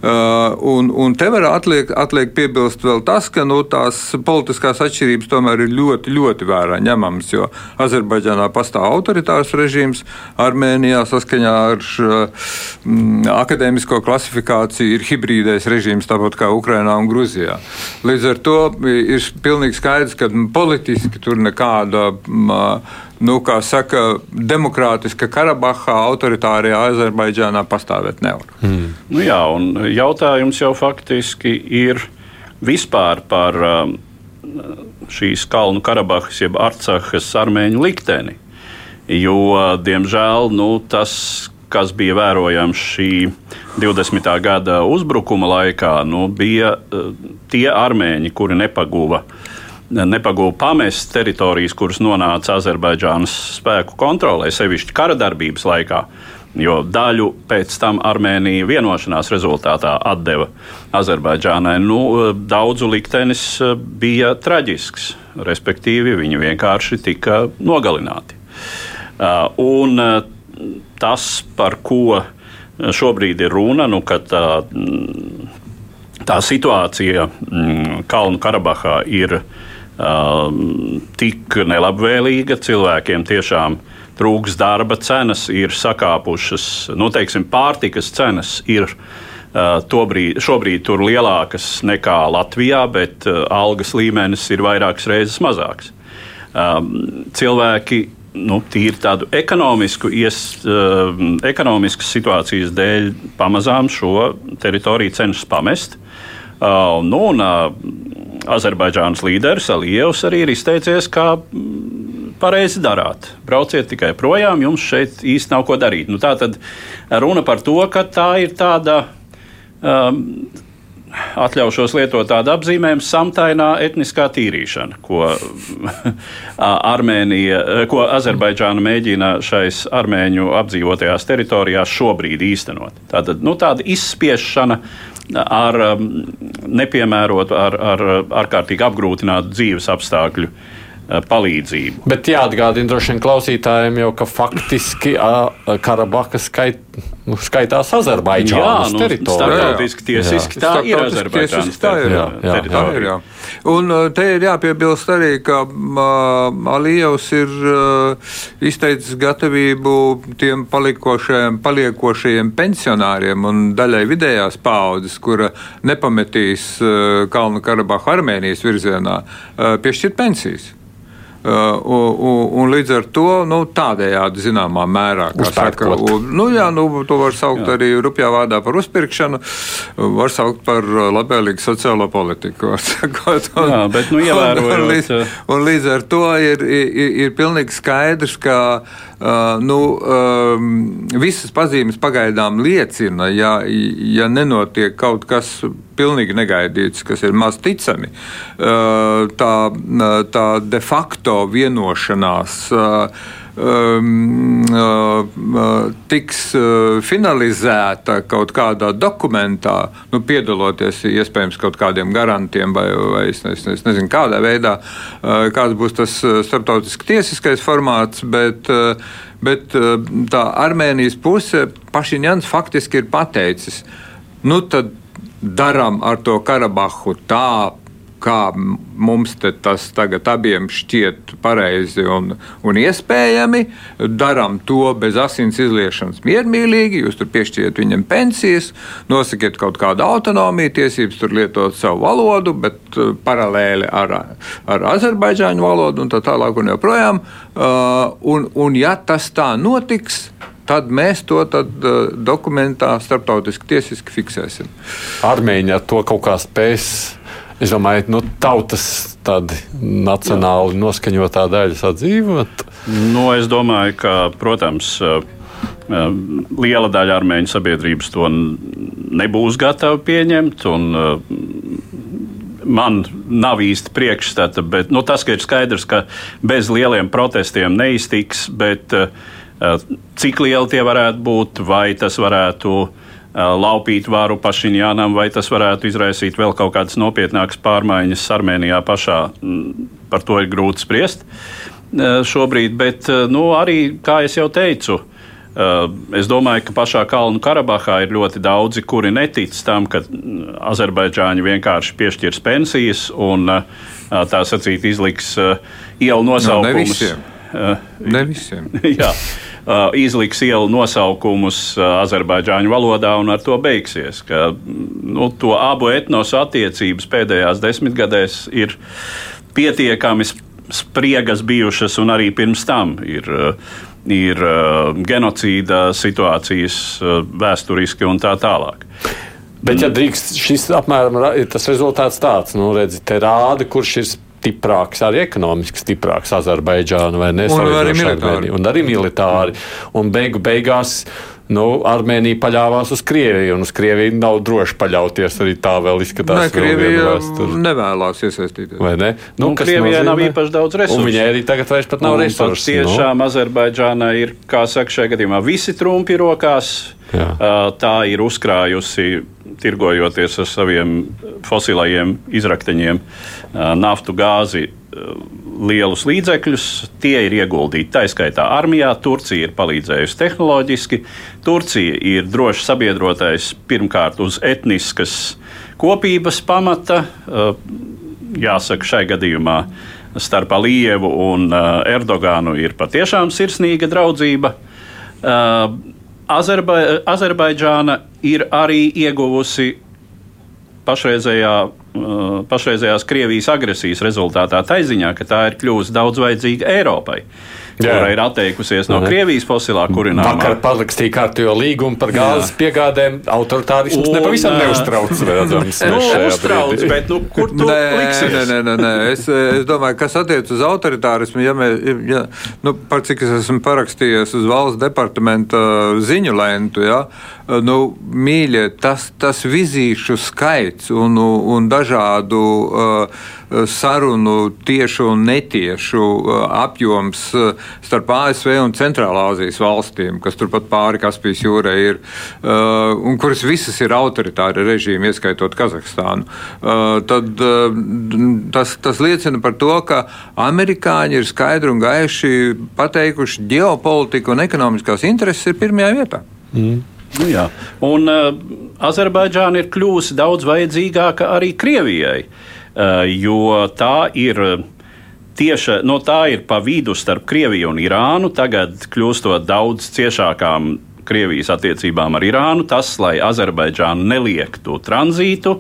Un, un te var atliek, atliek piebilst vēl tas, ka nu, tās politiskās atšķirības tomēr ir ļoti, ļoti vērā ņemamas, jo Azerbaidžānā pastāv autoritārs režīms, Armēnijā saskaņā ar mm, akadēmisko klasifikāciju ir hibrīdais režīms, tāpat kā Ukrainā un Gruzijā. Līdz ar to ir pilnīgi skaidrs, ka politiski tur nekāda. Nu, kā saka, demokrātiska Karabahā, autoritārajā Azerbaidžānā pastāvēt nevar. Mm. Nu jā, un jautājums jau faktiski ir vispār par um, šīs Kalnu Karabahas jeb Arcahas armēņu likteni. Jo, diemžēl, nu, tas, kas bija vērojams šī 20. gada uzbrukuma laikā, nu, bija uh, tie armēņi, kuri nepaguva nepagūda pamest teritorijas, kuras nonāca Azerbaidžānas spēku kontrolē, sevišķi kara darbības laikā. Jo daļu pēc tam Armēnija vienošanās rezultātā atdeva Azerbaidžānai. Nu, daudzu liktenis eh, bija traģisks, respektīvi viņi vienkārši tika nogalināti. Eh, un eh, tas, par ko šobrīd ir runa, nu, ka tā, mm, tā situācija mm, Kalnu Karabahā ir Um, tik nelabvēlīga. Cilvēkiem tiešām trūks darba, cenas ir sakāpušas, nu, teiksim, pārtikas cenas ir. Uh, Tobrīd, šobrīd tur lielākas nekā Latvijā, bet uh, algas līmenis ir vairākas reizes mazāks. Um, cilvēki nu, tīri tādu ekonomisku, ies, uh, ekonomiskas situācijas dēļ pamazām šo teritoriju cenšas pamest. Uh, nu, un, uh, Azerbaidžānas līderis Alievs arī ir izteicies, kā mm, pareizi darāt. Brauciet tikai projām, jums šeit īsti nav ko darīt. Nu, tā tad runa par to, ka tā ir tāda. Um, atļaušos lietot tādu apzīmējumu, samtainā etniskā tīrīšana, ko, (laughs) Armēnija, ko Azerbaidžāna mēģina šais armēņu apdzīvotajās teritorijās šobrīd īstenot. Tātad nu, tāda izspiešana ar nepiemērotu, ar, ar ārkārtīgi apgrūtinātu dzīves apstākļu uh, palīdzību. Bet jāatgādina droši vien klausītājiem, jau, ka faktiski Karabahas skait, nu, skaitās Azerbaidžānas nu, teritorijā. Startautiski tiesiski tā ir Azerbaidžānas tā ir, jā, jā, tā ir, jā. Un te ir jāpiebilst arī, ka Alijevs ir izteicis gatavību tiem palikošajiem, paliekošajiem pensionāriem un daļai vidējās paudzes, kura nepametīs Kalnu Karabahu Armēnijas virzienā, piešķirt pensijas. Uh, un, un līdz ar to nu, tādējādi zināmā mērā, kā saka, un, nu, jā, nu, to var saukt jā. arī rupjā vārdā par uzpirkšanu, var saukt par labvēlīgu sociālo politiku. Sakot, un, jā, bet, nu, ievērojot. Un, un, līdz, uh, un līdz ar to ir, ir, ir pilnīgi skaidrs, ka Uh, nu, um, visas pazīmes pagaidām liecina, ja, ja nenotiek kaut kas pilnīgi negaidīts, kas ir maz ticami, uh, tā, tā de facto vienošanās. Uh, um, uh, tiks uh, finalizēta kaut kādā dokumentā, nu, piedaloties iespējams kaut kādiem garantiem, vai, vai es, es, es nezinu, kādā veidā, uh, kāds būs tas uh, starptautiski tiesiskais formāts, bet, uh, bet uh, tā Armēnijas puse Pašiņans faktiski ir pateicis, nu tad darām ar to Karabahu tā, kā mums tas tagad abiem šķiet pareizi un, un iespējami. Darām to bez asins izliešanas miermīlīgi, jūs tur piešķiet viņam pensijas, nosakiet kaut kādu autonomiju, tiesības tur lietot savu valodu, bet uh, paralēli ar, ar azerbaidžāņu valodu un tā tālāk un joprojām. Uh, un, un ja tas tā notiks, tad mēs to tad, uh, dokumentā starptautiski tiesiski fiksēsim. Armēņi ar to kaut kā spēs Es domāju, ka nu, tautas tāda nacionāli Jā. noskaņotā daļa sadzīvot. Nu, es domāju, ka, protams, liela daļa armēņu sabiedrības to nebūs gatava pieņemt. Un, man nav īsti priekšstata, bet nu, tas, ir skaidrs, ka bez lieliem protestiem neiztiks, bet cik lieli tie varētu būt, vai tas varētu laupīt varu Pašiņānam, vai tas varētu izraisīt vēl kaut kādas nopietnākas pārmaiņas Armēnijā pašā. Par to ir grūti spriest šobrīd, bet nu, arī, kā jau teicu, Es domāju, ka pašā Kalnu Karabahā ir ļoti daudzi, kuri netic tam, ka Azerbaidžāņi vienkārši piešķirs pensijas un tā sacīt izliks ielu nosaukumus. No, ne visiem. Ne (laughs) visiem. jā, izliks ielu nosaukumus uh, Azerbaidžāņu valodā un ar to beigsies. Ka, nu, to abu etnosu attiecības pēdējās desmitgadēs ir pietiekami spriegas bijušas, un arī pirms tam ir, uh, ir genocīda situācijas vēsturiski un tā tālāk. Bet, ja drīkst, šis apmēram ir tas rezultāts tāds, nu, redzi, te rāda, kurš ir stiprāks, arī ekonomiski stiprāks Azerbaidžāna vai ne? Un arī militāri. Un. Un beigu beigās. Nu, Armēnija paļāvās uz Krieviju, un uz Krieviju nav droši paļauties. Arī tā vēl izskatās. Nē, Krievija nevēlas iesaistīties. Vai ne? Nu, nu, Krievijai nav īpaši daudz resursu. Viņai arī tagad vairs pat nav resursu. Tiešām nu. Azerbaidžānai ir, kā saka, šajā gadījumā visi trumpi rokās. Jā. Tā ir uzkrājusi, tirgojoties ar saviem fosilajiem izrakteņiem, naftu, gāzi, lielus līdzekļus. Tie ir ieguldīti tā skaitā armijā. Turcija ir palīdzējusi tehnoloģiski. Turcija ir drošs sabiedrotais pirmkārt uz etniskas kopības pamata. Jāsaka, šai gadījumā starp Alievu un Erdoganu ir patiešām sirsnīga draudzība. Azerba Azerbaidžāna ir arī ieguvusi pašreizējā, uh, pašreizējās Krievijas agresijas rezultātā taiziņā, ka tā ir kļuvusi daudz vajadzīga Eiropai. Kura ir atteikusies no. Krievijas fosilā kurināmā. Vakar parakstīja kārtējo līgumu par gāzes piegādēm. Autoritārisms nepavisam neuztrauc. Redzams, (laughs) nu, uztrauc, bet nu, kur tu nē, liksies? Nē, nē, nē, nē. Es, es domāju, kas attiec uz autoritārismu, ja mēs, ja, nu, par cik es esmu parakstījies uz valsts departamenta ziņu lentu, ja, nu, mīļie, tas, tas vizīšu skaits un, un dažādu uh, sarunu tiešu un netiešu apjoms starp ASV un Centrālā Azijas valstīm, kas turpat pāri Kaspijas jūrai ir, un kuras visas ir autoritāri režīmi, ieskaitot Kazahstānu, tad tas, tas liecina par to, ka amerikāņi ir skaidri un gaiši pateikuši, ģeopolitika un ekonomiskās intereses ir pirmajā vietā. Mm. Nu, jā. un uh, Azerbaidžāna ir kļuvusi daudz vajadzīgāka arī Krievijai, uh, jo tā ir. Tieši no tā ir pa vidu starp Krieviju un Irānu, tagad kļūstot daudz ciešākām Krievijas attiecībām ar Irānu, tas, lai Azerbaidžāna neliektu tranzītu,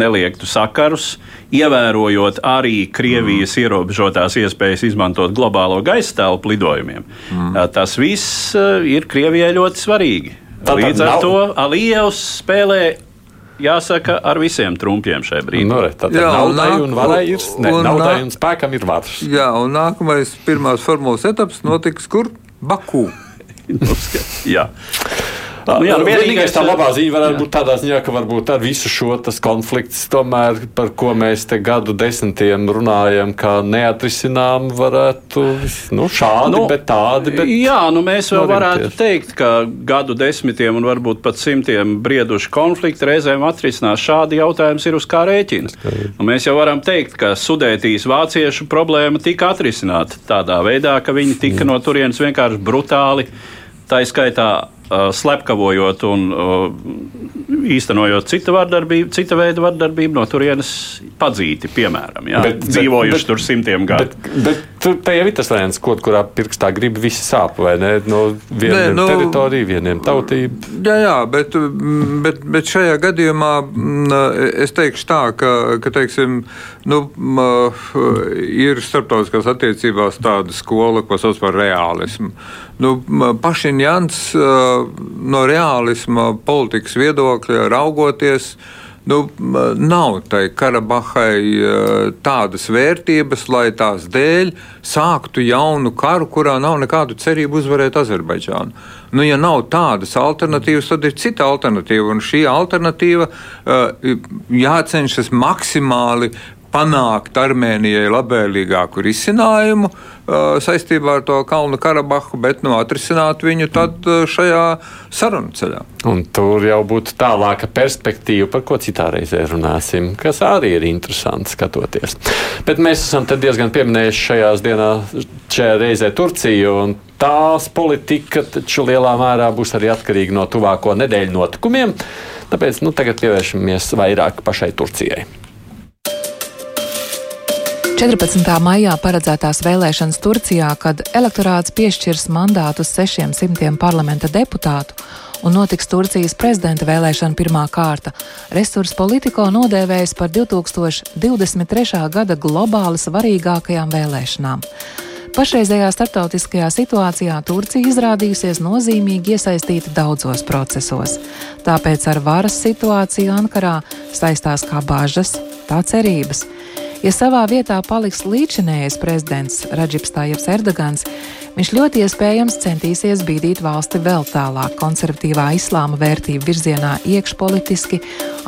neliektu sakarus, ievērojot arī Krievijas mm. ierobežotās iespējas izmantot globālo gaisa telpu lidojumiem. Mm. Tas viss ir Krievijai ļoti svarīgi. Tad, Līdz ar nav... to Alijevs spēlē jāsaka, ar visiem trumpiem šajā brīdī. Nu, re, tad jā, naudai un, un varai ir, ne, un naudai un spēkam ir varas. Jā, un nākamais pirmās formulas etaps notiks kur? Baku. (laughs) jā. Nu, jā, nu, vienīgais tā labā ziņa varētu jā. būt tādā ziņā, ka varbūt ar visu šo konflikts, tomēr, par ko mēs te gadu desmitiem runājam, kā neatrisinām, varētu nu, šādi, nu, bet tādi. Bet jā, nu mēs vēl varētu teikt, ka gadu desmitiem un varbūt pat simtiem brieduši konflikti reizēm atrisinās. Šādi jautājums ir uz kā rēķina. Nu, mēs jau varam teikt, ka Sudētijas vāciešu problēma tika atrisināta tādā veidā, ka viņi tika mm. no turienes vienkārši brutāli. Tā izskaitā slepkavojot un uh, īstenojot citu vardarbību, cita veida vardarbību, no turienes padzīti, piemēram, jā, bet, dzīvojuši bet, tur simtiem gadu. Bet, bet tur jau ir tas variants, ko, kurā pirkstā grib visi sāp, vai ne? No vieniem Nē, nu, teritoriju, vieniem tautību. Jā, jā, bet, bet, bet šajā gadījumā es teikšu tā, ka, ka teiksim, nu, ir starptautiskās attiecībās tāda skola, ko sauc par reālismu. Nu, Pašiņjans no reālisma politikas viedokļa raugoties, nu, nav tai Karabahai tādas vērtības, lai tās dēļ sāktu jaunu karu, kurā nav nekādu cerību uzvarēt Azerbaidžānu. Nu, ja nav tādas alternatīvas, tad ir cita alternatīva. Un šī alternatīva jācenšas maksimāli panākt Armēnijai labvēlīgāku risinājumu saistībā ar to Kalnu Karabahu, bet nu, atrisināt viņu tad šajā sarunu ceļā. Un tur jau būtu tālāka perspektīva, par ko citā reizē runāsim, kas arī ir interesanti skatoties. Bet mēs esam diezgan pieminējuši šajās dienās, šajā reizē Turciju. Tās politika taču lielā mērā būs arī atkarīga no tuvāko nedēļu notikumiem. Tāpēc nu, tagad pievēršamies vairāk pašai Turcijai. 14. maijā paredzētās vēlēšanas Turcijā, kad elektorāts piešķirs mandātus 600 parlamenta deputātu un notiks Turcijas prezidenta vēlēšana pirmā kārta, resursu politiko nodēvējas par 2023. gada globāli svarīgākajām vēlēšanām. Pašreizējā starptautiskajā situācijā Turcija izrādījusies nozīmīgi iesaistīta daudzos procesos. Tāpēc ar varas situāciju Ankarā saistās kā bažas, tā cerības. Ja savā vietā paliks līdzinējais prezidents Radžips Tājevs Erdogans, viņš ļoti iespējams centīsies bīdīt valsti vēl tālāk konservatīvā islāma vērtību virzienā iekšpolitiski,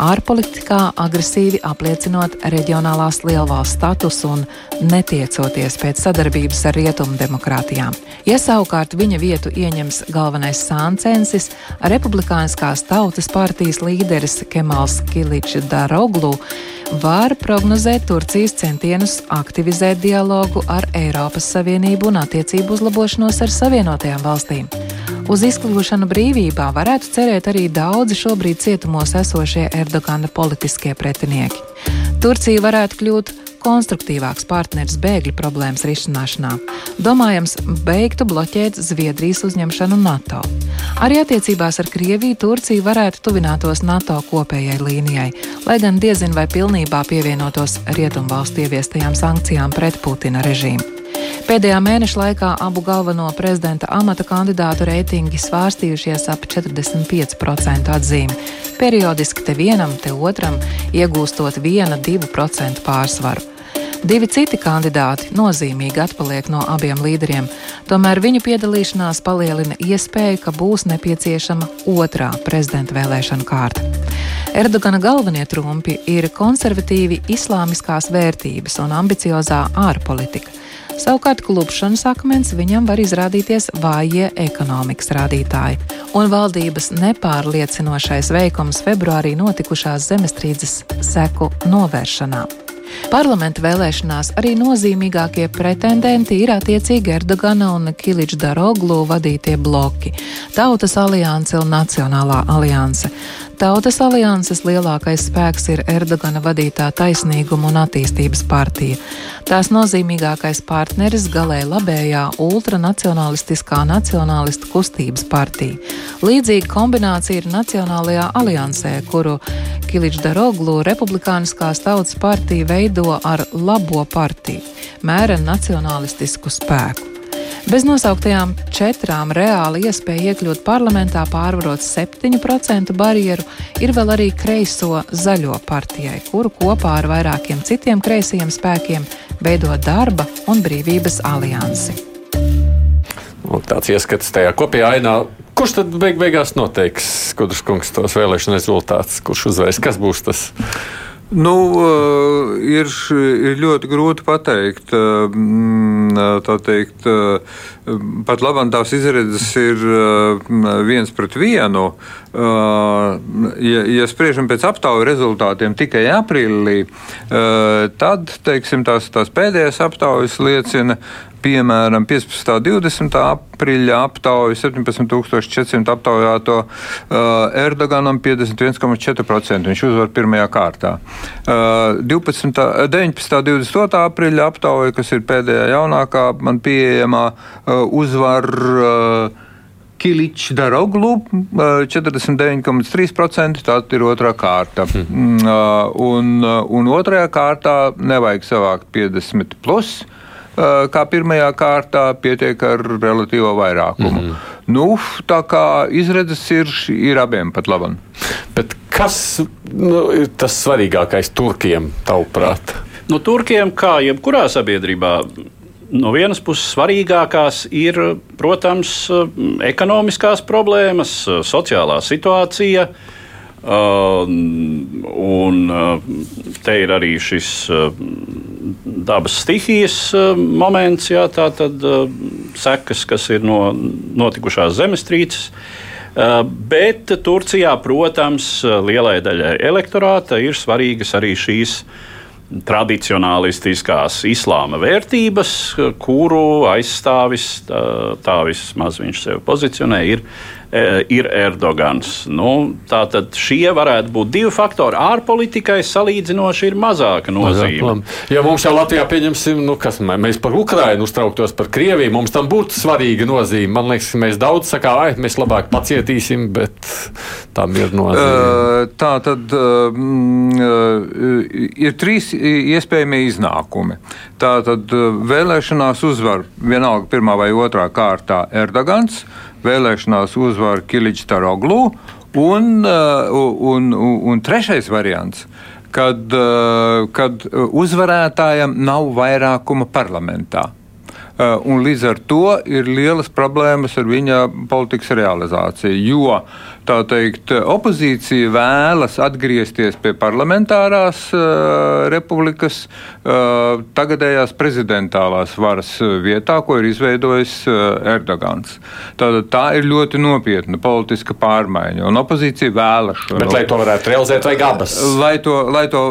ārpolitikā agresīvi apliecinot reģionālās lielvalsts statusu un netiecoties pēc sadarbības ar rietumu demokrātijām. Ja savukārt viņa vietu ieņems galvenais sāncensis, republikāniskās tautas partijas līderis Kemals Kiličs Daroglu, var prognozēt Turcijas centienus aktivizēt dialogu ar Eiropas Savienību un attiecību uzlabošanos ar Savienotajām valstīm. Uz izkļūšanu brīvībā varētu cerēt arī daudzi šobrīd cietumos esošie Erdogana politiskie pretinieki. Turcija varētu kļūt konstruktīvāks partneris bēgļu problēmas risināšanā. Domājams, beigtu bloķēt Zviedrijas uzņemšanu NATO. Arī attiecībās ar Krieviju Turcija varētu tuvinātos NATO kopējai līnijai, lai gan diezin vai pilnībā pievienotos Rietumvalstu ieviestajām sankcijām pret Putina režīmu. Pēdējā mēneša laikā abu galveno prezidenta amata kandidātu reitingi svārstījušies ap 45% atzīmi. Periodiski te vienam, te otram iegūstot 1-2% pārsvaru. Divi citi kandidāti nozīmīgi atpaliek no abiem līderiem, tomēr viņu piedalīšanās palielina iespēju, ka būs nepieciešama otrā prezidenta vēlēšana kārta. Erdogana galvenie trumpi ir konservatīvi islāmiskās vērtības un ambiciozā ārpolitika. Savukārt klupšanas akmens viņam var izrādīties vājie ekonomikas rādītāji, un valdības nepārliecinošais veikums februārī notikušās zemestrīces seku novēršanā. Parlamenta vēlēšanās arī nozīmīgākie pretendenti ir attiecīgi Erdogana un Kiliča Daroglu vadītie bloki - Tautas alianse un Nacionālā alianse. Tautas alianses lielākais spēks ir Erdogana vadītā taisnīguma un attīstības partija. Tās nozīmīgākais partneris galēji labējā ultranacionalistiskā nacionālistu kustības partija. Līdzīga kombinācija ir Nacionālajā aliansē, kuru Kiličs Daroglu republikāniskās tautas partija veido ar labo partiju, mēra nacionalistisku spēku. Bez nosauktajām četrām reāli iespēja iekļūt parlamentā, pārvarot 7% barjeru, ir vēl arī kreiso zaļo partijai, kuru kopā ar vairākiem citiem kreisajiem spēkiem veido darba un brīvības aliansi. Un tāds ieskats tajā kopējā ainā. Kurš tad beig beigās noteiks, Kudrs kungs, tos vēlēšanu rezultātus? Kurš uzvarēs? Kas būs tas? Nu, eh, ir, ir ļoti grūti pateikt. Eh, mm, tā teikt, eh, pat labāk tās izredzes ir viens pret vienu. Ja, ja spriežam pēc aptauju rezultātiem tikai aprīlī, tad teiksim, tās, tās pēdējās aptaujas liecina piemēram, 15. un 20. aprīļa aptauja 17,400 aptaujāto uh, Erdoganam 51,4%. Viņš uzvar pirmajā kārtā. Uh, 12, 19. un 22. aprīļa aptauja, kas ir pēdējā jaunākā, man pieejamā, uh, uzvar. Uh, Kiličs Daroglu 49,3%. Tā ir otrā kārta. Hmm. Un, un otrajā kārtā nevajag savākt 50. Plus, kā pirmajā kārtā, pietiek ar relatīvo vairākumu. Mm -hmm. nu, tā kā izredzes ir, ir abiem pat. Bet kas nu, ir tas svarīgākais turkiem, tavuprāt? Nu, turkiem, kā jebkurā sabiedrībā, no vienas puses svarīgākās ir, protams, ekonomiskās problēmas, sociālā situācija. Uh, un uh, te ir arī šis uh, dabas stihijas eh, moments, jā, tā tad sekas, kas ir no notikušās zemestrīces. Bet Turcijā, protams, lielai daļai elektorāta ir svarīgas arī šīs tradicionālistiskās islāma vērtības, kuru aizstāvis, tā, tā vismaz viņš sevi pozicionē, ir ir Erdogans. Nu, Tātad šie varētu būt divi faktori. Ārpolitikai salīdzinoši ir mazāka nozīme. Ja mums jau Latvijā pieņemsim, nu, kas mēs par Ukrainu uztrauktos par Krieviju, mums tam būtu svarīga nozīme. Man liekas, mēs daudz sakām, ai, mēs labāk pacietīsim, bet tam ir nozīme. Tā tad mm, ir trīs iespējamie iznākumi. Tā tad vēlēšanās uzvar vienalga pirmā vai otrā kārtā Erdogans vēlēšanās uzvar Kiličs Taroglu. Un, uh, un, un, un trešais variants, kad, uh, kad uzvarētājam nav vairākuma parlamentā. Uh, un līdz ar to ir lielas problēmas ar viņa politikas realizāciju. Jo tā teikt, opozīcija vēlas atgriezties pie parlamentārās uh, republikas uh, tagadējās prezidentālās varas vietā, ko ir izveidojis uh, Erdogans. Tātad tā ir ļoti nopietna politiska pārmaiņa, un opozīcija vēlas šo. Bet, lai to varētu realizēt, vajag abas. Lai to, lai to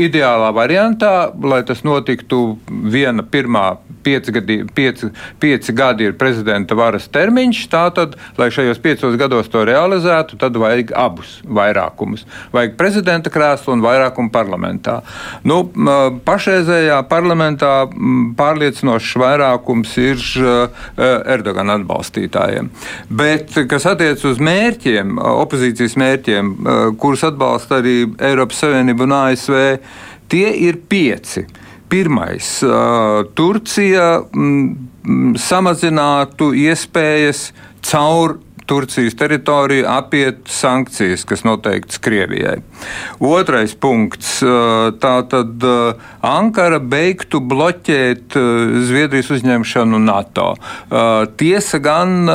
ideālā variantā, lai tas notiktu viena pirmā pieci gadi, pieci, pieci gadi ir prezidenta varas termiņš, tātad, lai šajos piecos gados to realizētu, realizētu, tad vajag abus vairākumus. Vajag prezidenta krēslu un vairākumu parlamentā. Nu, pašreizējā parlamentā pārliecinošs vairākums ir Erdogana atbalstītājiem. Bet, kas attiec uz mērķiem, opozīcijas mērķiem, kurus atbalsta arī Eiropas Savienība un ASV, tie ir pieci. Pirmais, Turcija samazinātu iespējas caur Turcijas teritoriju apiet sankcijas, kas noteikts Krievijai. Otrais punkts - tā tad Ankara beigtu bloķēt Zviedrijas uzņemšanu NATO. Tiesa gan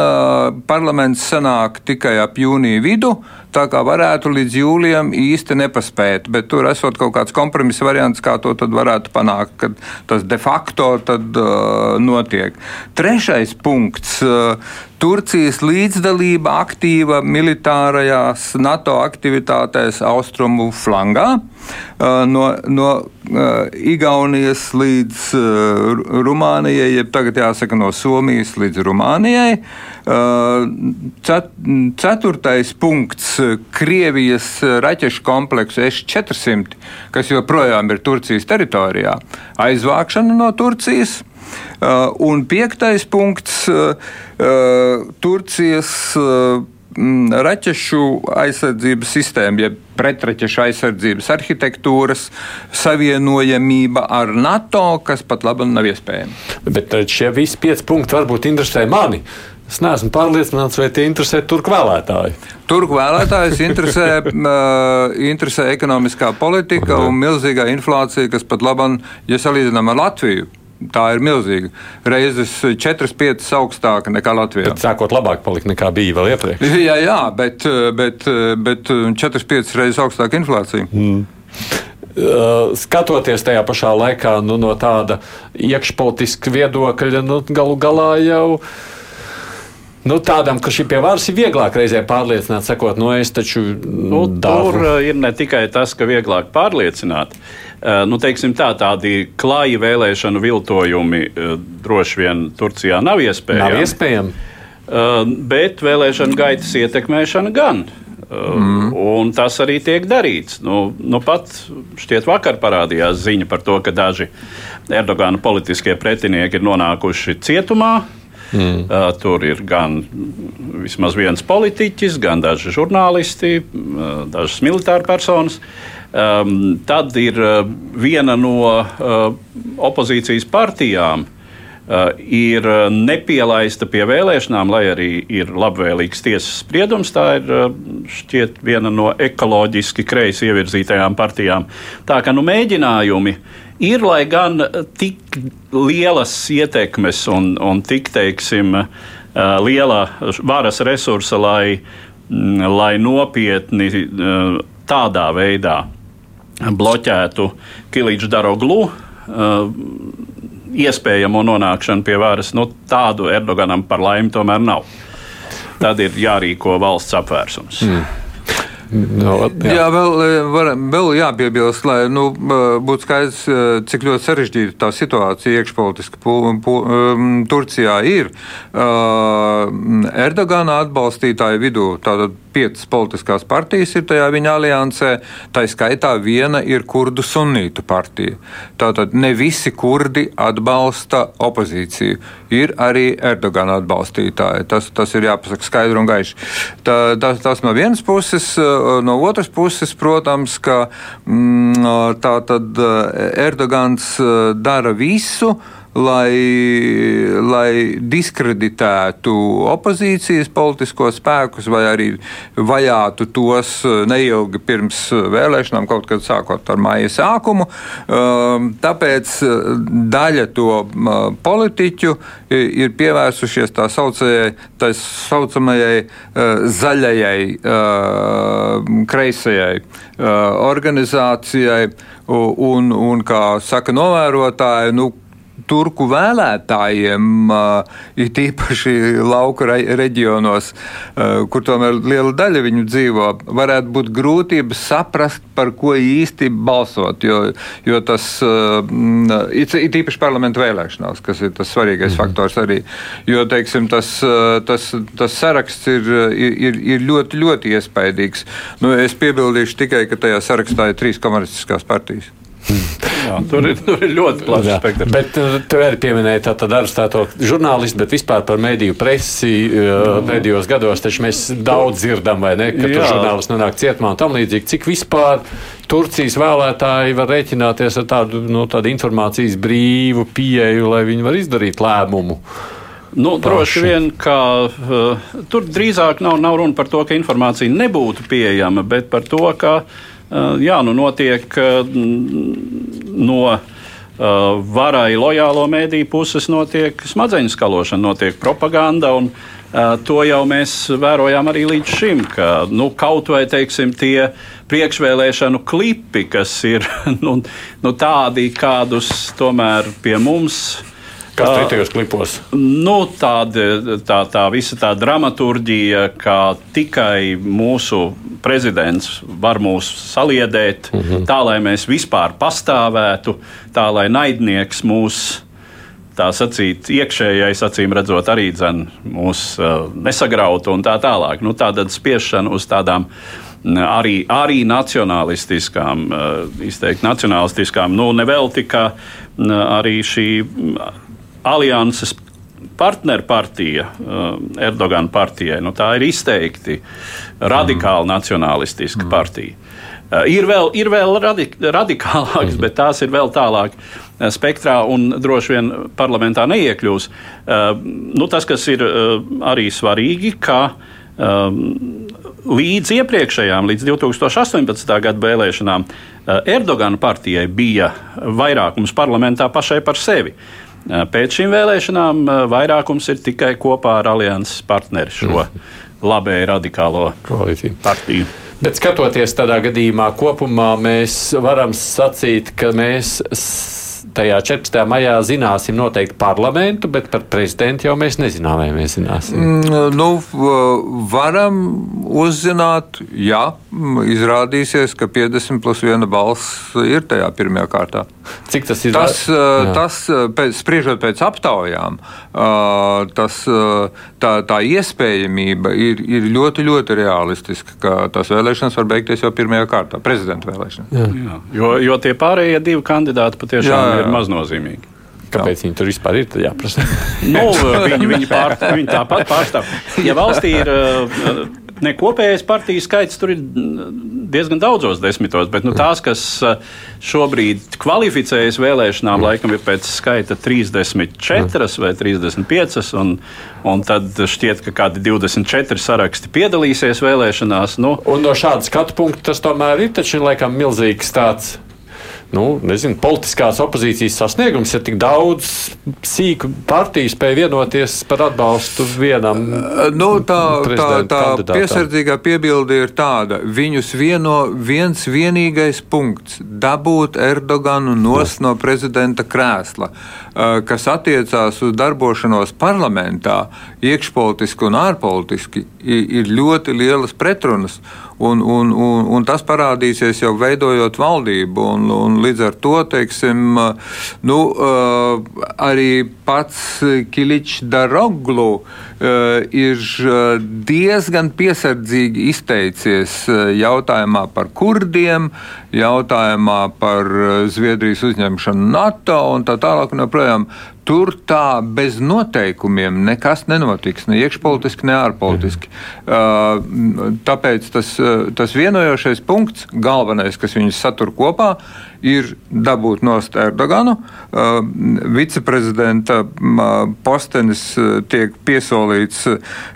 parlaments sanāk tikai ap jūniju vidu, tā kā varētu līdz jūlijam īsti nepaspēt, bet tur esot kaut kāds kompromisa variants, kā to tad varētu panākt, kad tas de facto tad uh, notiek. Trešais punkts. Uh, Turcijas līdzdalība aktīva militārajās NATO aktivitātēs austrumu flangā, uh, no, no uh, Igaunijas līdz uh, Rumānijai, jeb tagad jāsaka no Somijas līdz Rumānijai. Cet, ceturtais punkts - Krievijas raķešu kompleksu S-400, kas joprojām ir Turcijas teritorijā, aizvākšana no Turcijas. Un piektais punkts Turcijas raķešu aizsardzības sistēma, jeb pretraķešu aizsardzības arhitektūras savienojamība ar NATO, kas pat labi nav iespējama. Bet šie visi pieci punkti varbūt interesē mani. Es neesmu pārliecināts, vai tie interesē turku vēlētāju. Turku vēlētājus interesē, uh, (laughs) interesē ekonomiskā politika un milzīgā inflācija, kas pat labam, ja salīdzinām ar Latviju, tā ir milzīga. Reizes 4-5 augstāka nekā Latvijā. Bet sākot labāk palikt nekā bija vēl iepriekš. (laughs) Jā, jā bet, bet, bet 4-5 reizes augstāka inflācija. Mm. Skatoties tajā pašā laikā nu, no tāda iekšpolitiska viedokļa, nu, galu galā jau uh, Nu, tādam, ka šī pie varas ir vieglāk reizē pārliecināt, sakot, no es taču. Nu, daru. tur uh, ir ne tikai tas, ka vieglāk pārliecināt. Uh, nu, teiksim tā, tādi klāji vēlēšanu viltojumi uh, droši vien Turcijā nav iespējami. Nav iespējami. Bet vēlēšana gaitas ietekmēšana gan. Mm. Un tas arī tiek darīts. Nu, nu pat šķiet, vakar parādījās ziņa par to, ka daži Erdogana politiskie pretinieki ir nonākuši cietumā Mm. Uh, tur ir gan vismaz viens politiķis, gan daži žurnālisti, uh, dažas militāra personas. Um, tad ir uh, viena no uh, opozīcijas partijām, uh, ir uh, nepielaista pie vēlēšanām, lai arī ir labvēlīgs tiesas spriedums. Tā ir uh, šķiet viena no ekoloģiski kreisi ievirzītajām partijām. Tā kā nu, mēģinājumi ir, lai gan tik lielas ietekmes un, un tik, teiksim, liela varas resursa, lai, lai nopietni tādā veidā bloķētu Kilīču Daroglu iespējamo nonākšanu pie varas, nu, tādu Erdoganam par laimi tomēr nav. Tad ir jārīko valsts apvērsums. Mm. No, jā. jā, vēl, eh, var, vēl jāpiebilst, lai nu, būtu skaidrs, eh, cik ļoti sarežģīta tā situācija iekšpolitiski um, Turcijā ir. Erdogana atbalstītāju vidū tātad piecas politiskās partijas ir tajā viņa aliansē, tā skaitā viena ir kurdu sunītu partija. Tātad ne visi kurdi atbalsta opozīciju. Ir arī Erdogana atbalstītāji. Tas, tas ir jāpasaka skaidri un gaiši. Tā, tas, tas no vienas puses, no otras puses, protams, ka mm, tad Erdogans dara visu, lai, lai diskreditētu opozīcijas politiskos spēkus vai arī vajātu tos neilgi pirms vēlēšanām, kaut kad sākot ar māja sākumu. Um, tāpēc daļa to politiķu ir pievērsušies tā, saucējai, tā saucamajai zaļajai, kreisajai organizācijai. Un, un, kā saka novērotāji, nu, turku vēlētājiem, ir tīpaši lauku reģionos, kur tomēr liela daļa viņu dzīvo, varētu būt grūtības saprast, par ko īsti balsot. Jo, jo tas ir tīpaši parlamentu vēlēšanās, kas ir tas svarīgais mm. faktors arī. Jo teiksim, tas, tas, tas saraksts ir, ir, ir ļoti, ļoti iespaidīgs. Nu, es piebildīšu tikai, ka tajā sarakstā ir trīs komunistiskās partijas. Jā, tur, ir, tur ir ļoti plašs spektrs. Bet uh, tu arī pieminēji tādu arestēto žurnālistu, bet vispār par mediju presi pēdējos gados taču mēs daudz dzirdam, vai ne, ka žurnālisti nonāk cietumā un tam līdzīgi. Cik vispār Turcijas vēlētāji var rēķināties ar tādu, nu, tādu informācijas brīvu pieeju, lai viņi var izdarīt lēmumu? Nu, droši vien, ka uh, tur drīzāk nav, nav runa par to, ka informācija nebūtu pieejama, bet par to, ka uh, jā, nu, notiek uh, no uh, varai lojālo mēdīju puses notiek smadzeņu skalošana, notiek propaganda. Un, to jau mēs vērojām arī līdz šim, ka nu, kaut vai teiksim, tie priekšvēlēšanu klipi, kas ir (laughs) nu, nu, tādi, kādus tomēr pie mums Kas tur tajos klipos? Nu, tāda, tā, tā visa tā dramaturgija, kā tikai mūsu prezidents var mūs saliedēt, mm -hmm. tā lai mēs vispār pastāvētu, tā lai naidnieks mūs. Tā sacīt, iekšējais, acīm redzot, arī dzen, mūs uh, nesagrautu un tā tālāk. Nu, tāda spiešana uz tādām arī, arī nacionālistiskām, uh, izteikti nacionālistiskām, nu, nevelti, ka uh, arī šī alianses partnerpartija uh, Erdogana partijai. Nu, tā ir izteikti radikāli mm. nacionālistiska mm. partija. Uh, ir vēl, ir vēl radik, radikālākas, mm. bet tās ir vēl tālāk uh, spektrā un droši vien parlamentā neiekļūs. Nu, tas, kas ir arī svarīgi, ka līdz iepriekšējām, līdz 2018. gada vēlēšanām, Erdogana partijai bija vairākums parlamentā pašai par sevi. Pēc šīm vēlēšanām vairākums ir tikai kopā ar alianses partneri šo mm. labēju radikālo koalīciju partiju. Bet skatoties tādā gadījumā, kopumā mēs varam sacīt, ka mēs tajā 14. maijā zināsim noteikti parlamentu, bet par prezidentu jau mēs nezinām, vai mēs zināsim. Mm, nu, varam uzzināt, ja izrādīsies, ka 50 plus 1 balss ir tajā pirmajā kārtā. Cik tas ir? Tas, jā. tas pēc, spriežot pēc aptaujām, tas, tā, tā iespējamība ir, ir ļoti, ļoti realistiska, ka tās vēlēšanas var beigties jau pirmajā kārtā, prezidenta vēlēšanas. Jā. Jā. Jo, jo tie pārējie divi kandidāti patiešām jā, jā. ir maznozīmīgi. Kāpēc viņi tur vispār ir? Jāprasa. (laughs) nu, viņi, viņi, pār, viņi tāpat pārstāv. Ja valstī ir ne kopējais partiju skaits, tur ir diezgan daudzos desmitos, bet nu, tās, kas šobrīd kvalificējas vēlēšanām, laikam ir pēc skaita 34 vai 35, un, un tad šķiet, ka kādi 24 saraksti piedalīsies vēlēšanās. Nu. Un no šāda skatu punkta tas tomēr ir taču laikam milzīgs tāds nu, nezinu, politiskās opozīcijas sasniegums, ja tik daudz sīku partiju spēja vienoties par atbalstu vienam. Nu, tā tā, tā piesardzīgā piebilde ir tāda, viņus vieno viens vienīgais punkts - dabūt Erdoganu nost no prezidenta krēsla, kas attiecās uz darbošanos parlamentā, iekšpolitiski un ārpolitiski, ir ļoti lielas pretrunas. Un, un, un, un tas parādīsies jau veidojot valdību. Un, un līdz ar to teiksim, nu, arī pats Kiličs Daroglu ir diezgan piesardzīgi izteicies jautājumā par kurdiem, jautājumā par Zviedrijas uzņemšanu NATO un tā tālāk. Un joprojām Tur tā bez noteikumiem nekas nenotiks, ne iekšpolitiski, ne ārpolitiski. Uh, tāpēc tas, uh, tas vienojošais punkts, galvenais, kas viņus satur kopā, ir dabūt nost Erdoganu. Uh, viceprezidenta postenis tiek piesolīts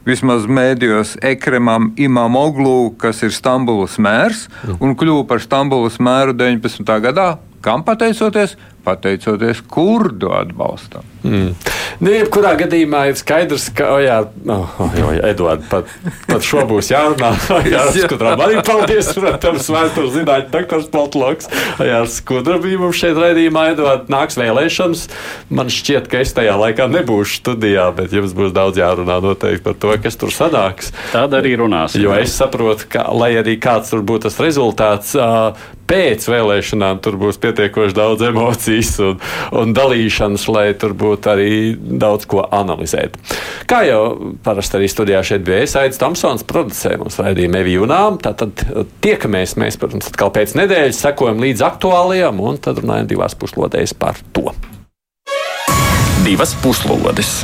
vismaz mēdījos Ekremam Imam Oglu, kas ir Stambulas mērs un kļuva par Stambulas mēru 19. gadā. Kam pateicoties? Pateicoties kurdu atbalstam. Mm. Nu, jebkurā gadījumā ir skaidrs, ka, oh, jā, oh, oh, jā, Eduard, pat, pat šo būs jārunā. Jā, (laughs) skudrām arī paldies, protams, vēstures zinātņu doktors Plotloks. Jā, skudra bija mums šeit raidījumā, Eduard, nāks vēlēšanas. Man šķiet, ka es tajā laikā nebūšu studijā, bet jums būs daudz jārunā noteikti par to, kas tur sanāks. Tad arī runāsim. Jo es saprotu, ka, lai arī kāds tur būtu tas rezultāts, pēc vēlēšanām tur būs pietiekoši daudz emocijas un, un dalīšanas, lai tur būtu arī daudz ko analizēt. Kā jau parasti arī studijā šeit bija Aits Tomsons, producē mums raidījumu Evijunām, tātad tiekamies mēs, protams, atkal pēc nedēļas, sekojam līdz aktuālajām un tad runājam divās puslodēs par to. Divas puslodes.